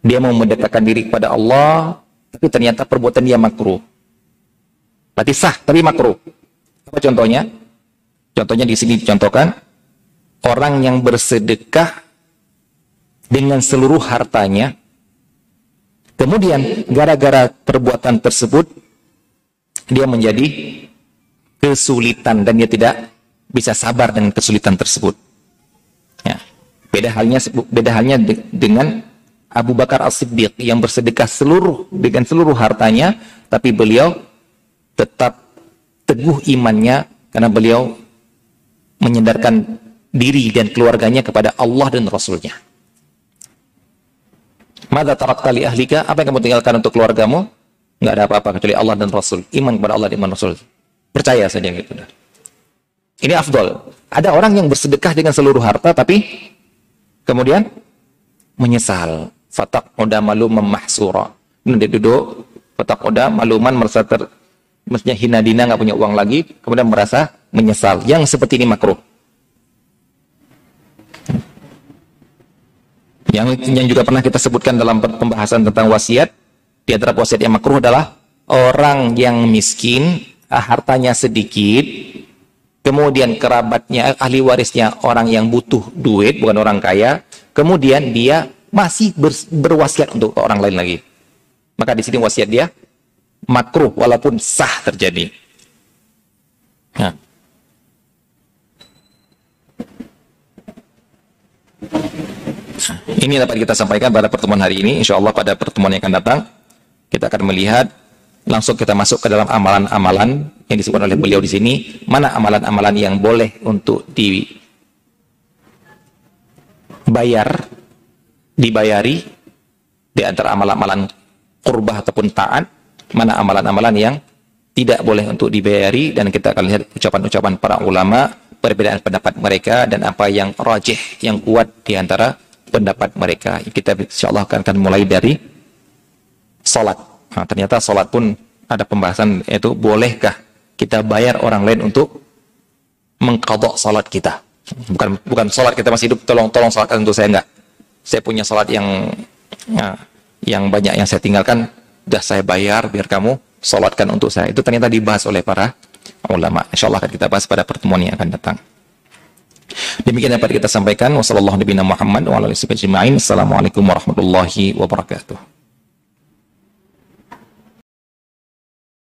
Dia mau mendekatkan diri kepada Allah, tapi ternyata perbuatan dia makruh. Berarti sah, tapi makruh. Apa contohnya? Contohnya di sini dicontohkan, orang yang bersedekah dengan seluruh hartanya, kemudian gara-gara perbuatan tersebut, dia menjadi kesulitan dan dia tidak bisa sabar dengan kesulitan tersebut. Ya. Beda halnya beda halnya dengan Abu Bakar As-Siddiq yang bersedekah seluruh dengan seluruh hartanya tapi beliau tetap teguh imannya karena beliau menyandarkan diri dan keluarganya kepada Allah dan Rasulnya. Mada tarakta li ahlika? Apa yang kamu tinggalkan untuk keluargamu? Enggak ada apa-apa kecuali Allah dan Rasul. Iman kepada Allah dan iman Rasul. Percaya saja gitu. Ini afdol. Ada orang yang bersedekah dengan seluruh harta tapi kemudian menyesal. Fatak udah malu memahsura. Nanti duduk, fatak udah maluman merasa ter, maksudnya hina dina nggak punya uang lagi, kemudian merasa menyesal. Yang seperti ini makruh. Yang, yang juga pernah kita sebutkan dalam pembahasan tentang wasiat, di antara wasiat yang makruh adalah orang yang miskin, ah, hartanya sedikit, kemudian kerabatnya, ahli warisnya orang yang butuh duit, bukan orang kaya, kemudian dia masih ber, berwasiat untuk orang lain lagi. Maka di sini wasiat dia makruh walaupun sah terjadi. Nah. Ini dapat kita sampaikan pada pertemuan hari ini. Insya Allah pada pertemuan yang akan datang, kita akan melihat langsung kita masuk ke dalam amalan-amalan yang disebutkan oleh beliau di sini. Mana amalan-amalan yang boleh untuk dibayar, dibayari di antara amalan-amalan kurbah ataupun taat, mana amalan-amalan yang tidak boleh untuk dibayari dan kita akan lihat ucapan-ucapan para ulama, perbedaan pendapat mereka dan apa yang rajih, yang kuat di antara pendapat mereka. Kita insya Allah akan, akan mulai dari salat. Nah, ternyata salat pun ada pembahasan yaitu bolehkah kita bayar orang lain untuk mengkodok salat kita. Bukan bukan salat kita masih hidup tolong tolong salatkan untuk saya enggak. Saya punya salat yang ya, yang banyak yang saya tinggalkan sudah saya bayar biar kamu salatkan untuk saya. Itu ternyata dibahas oleh para ulama. Insya Allah akan kita bahas pada pertemuan yang akan datang. Demikian dapat kita sampaikan. Wassalamualaikum warahmatullahi wabarakatuh.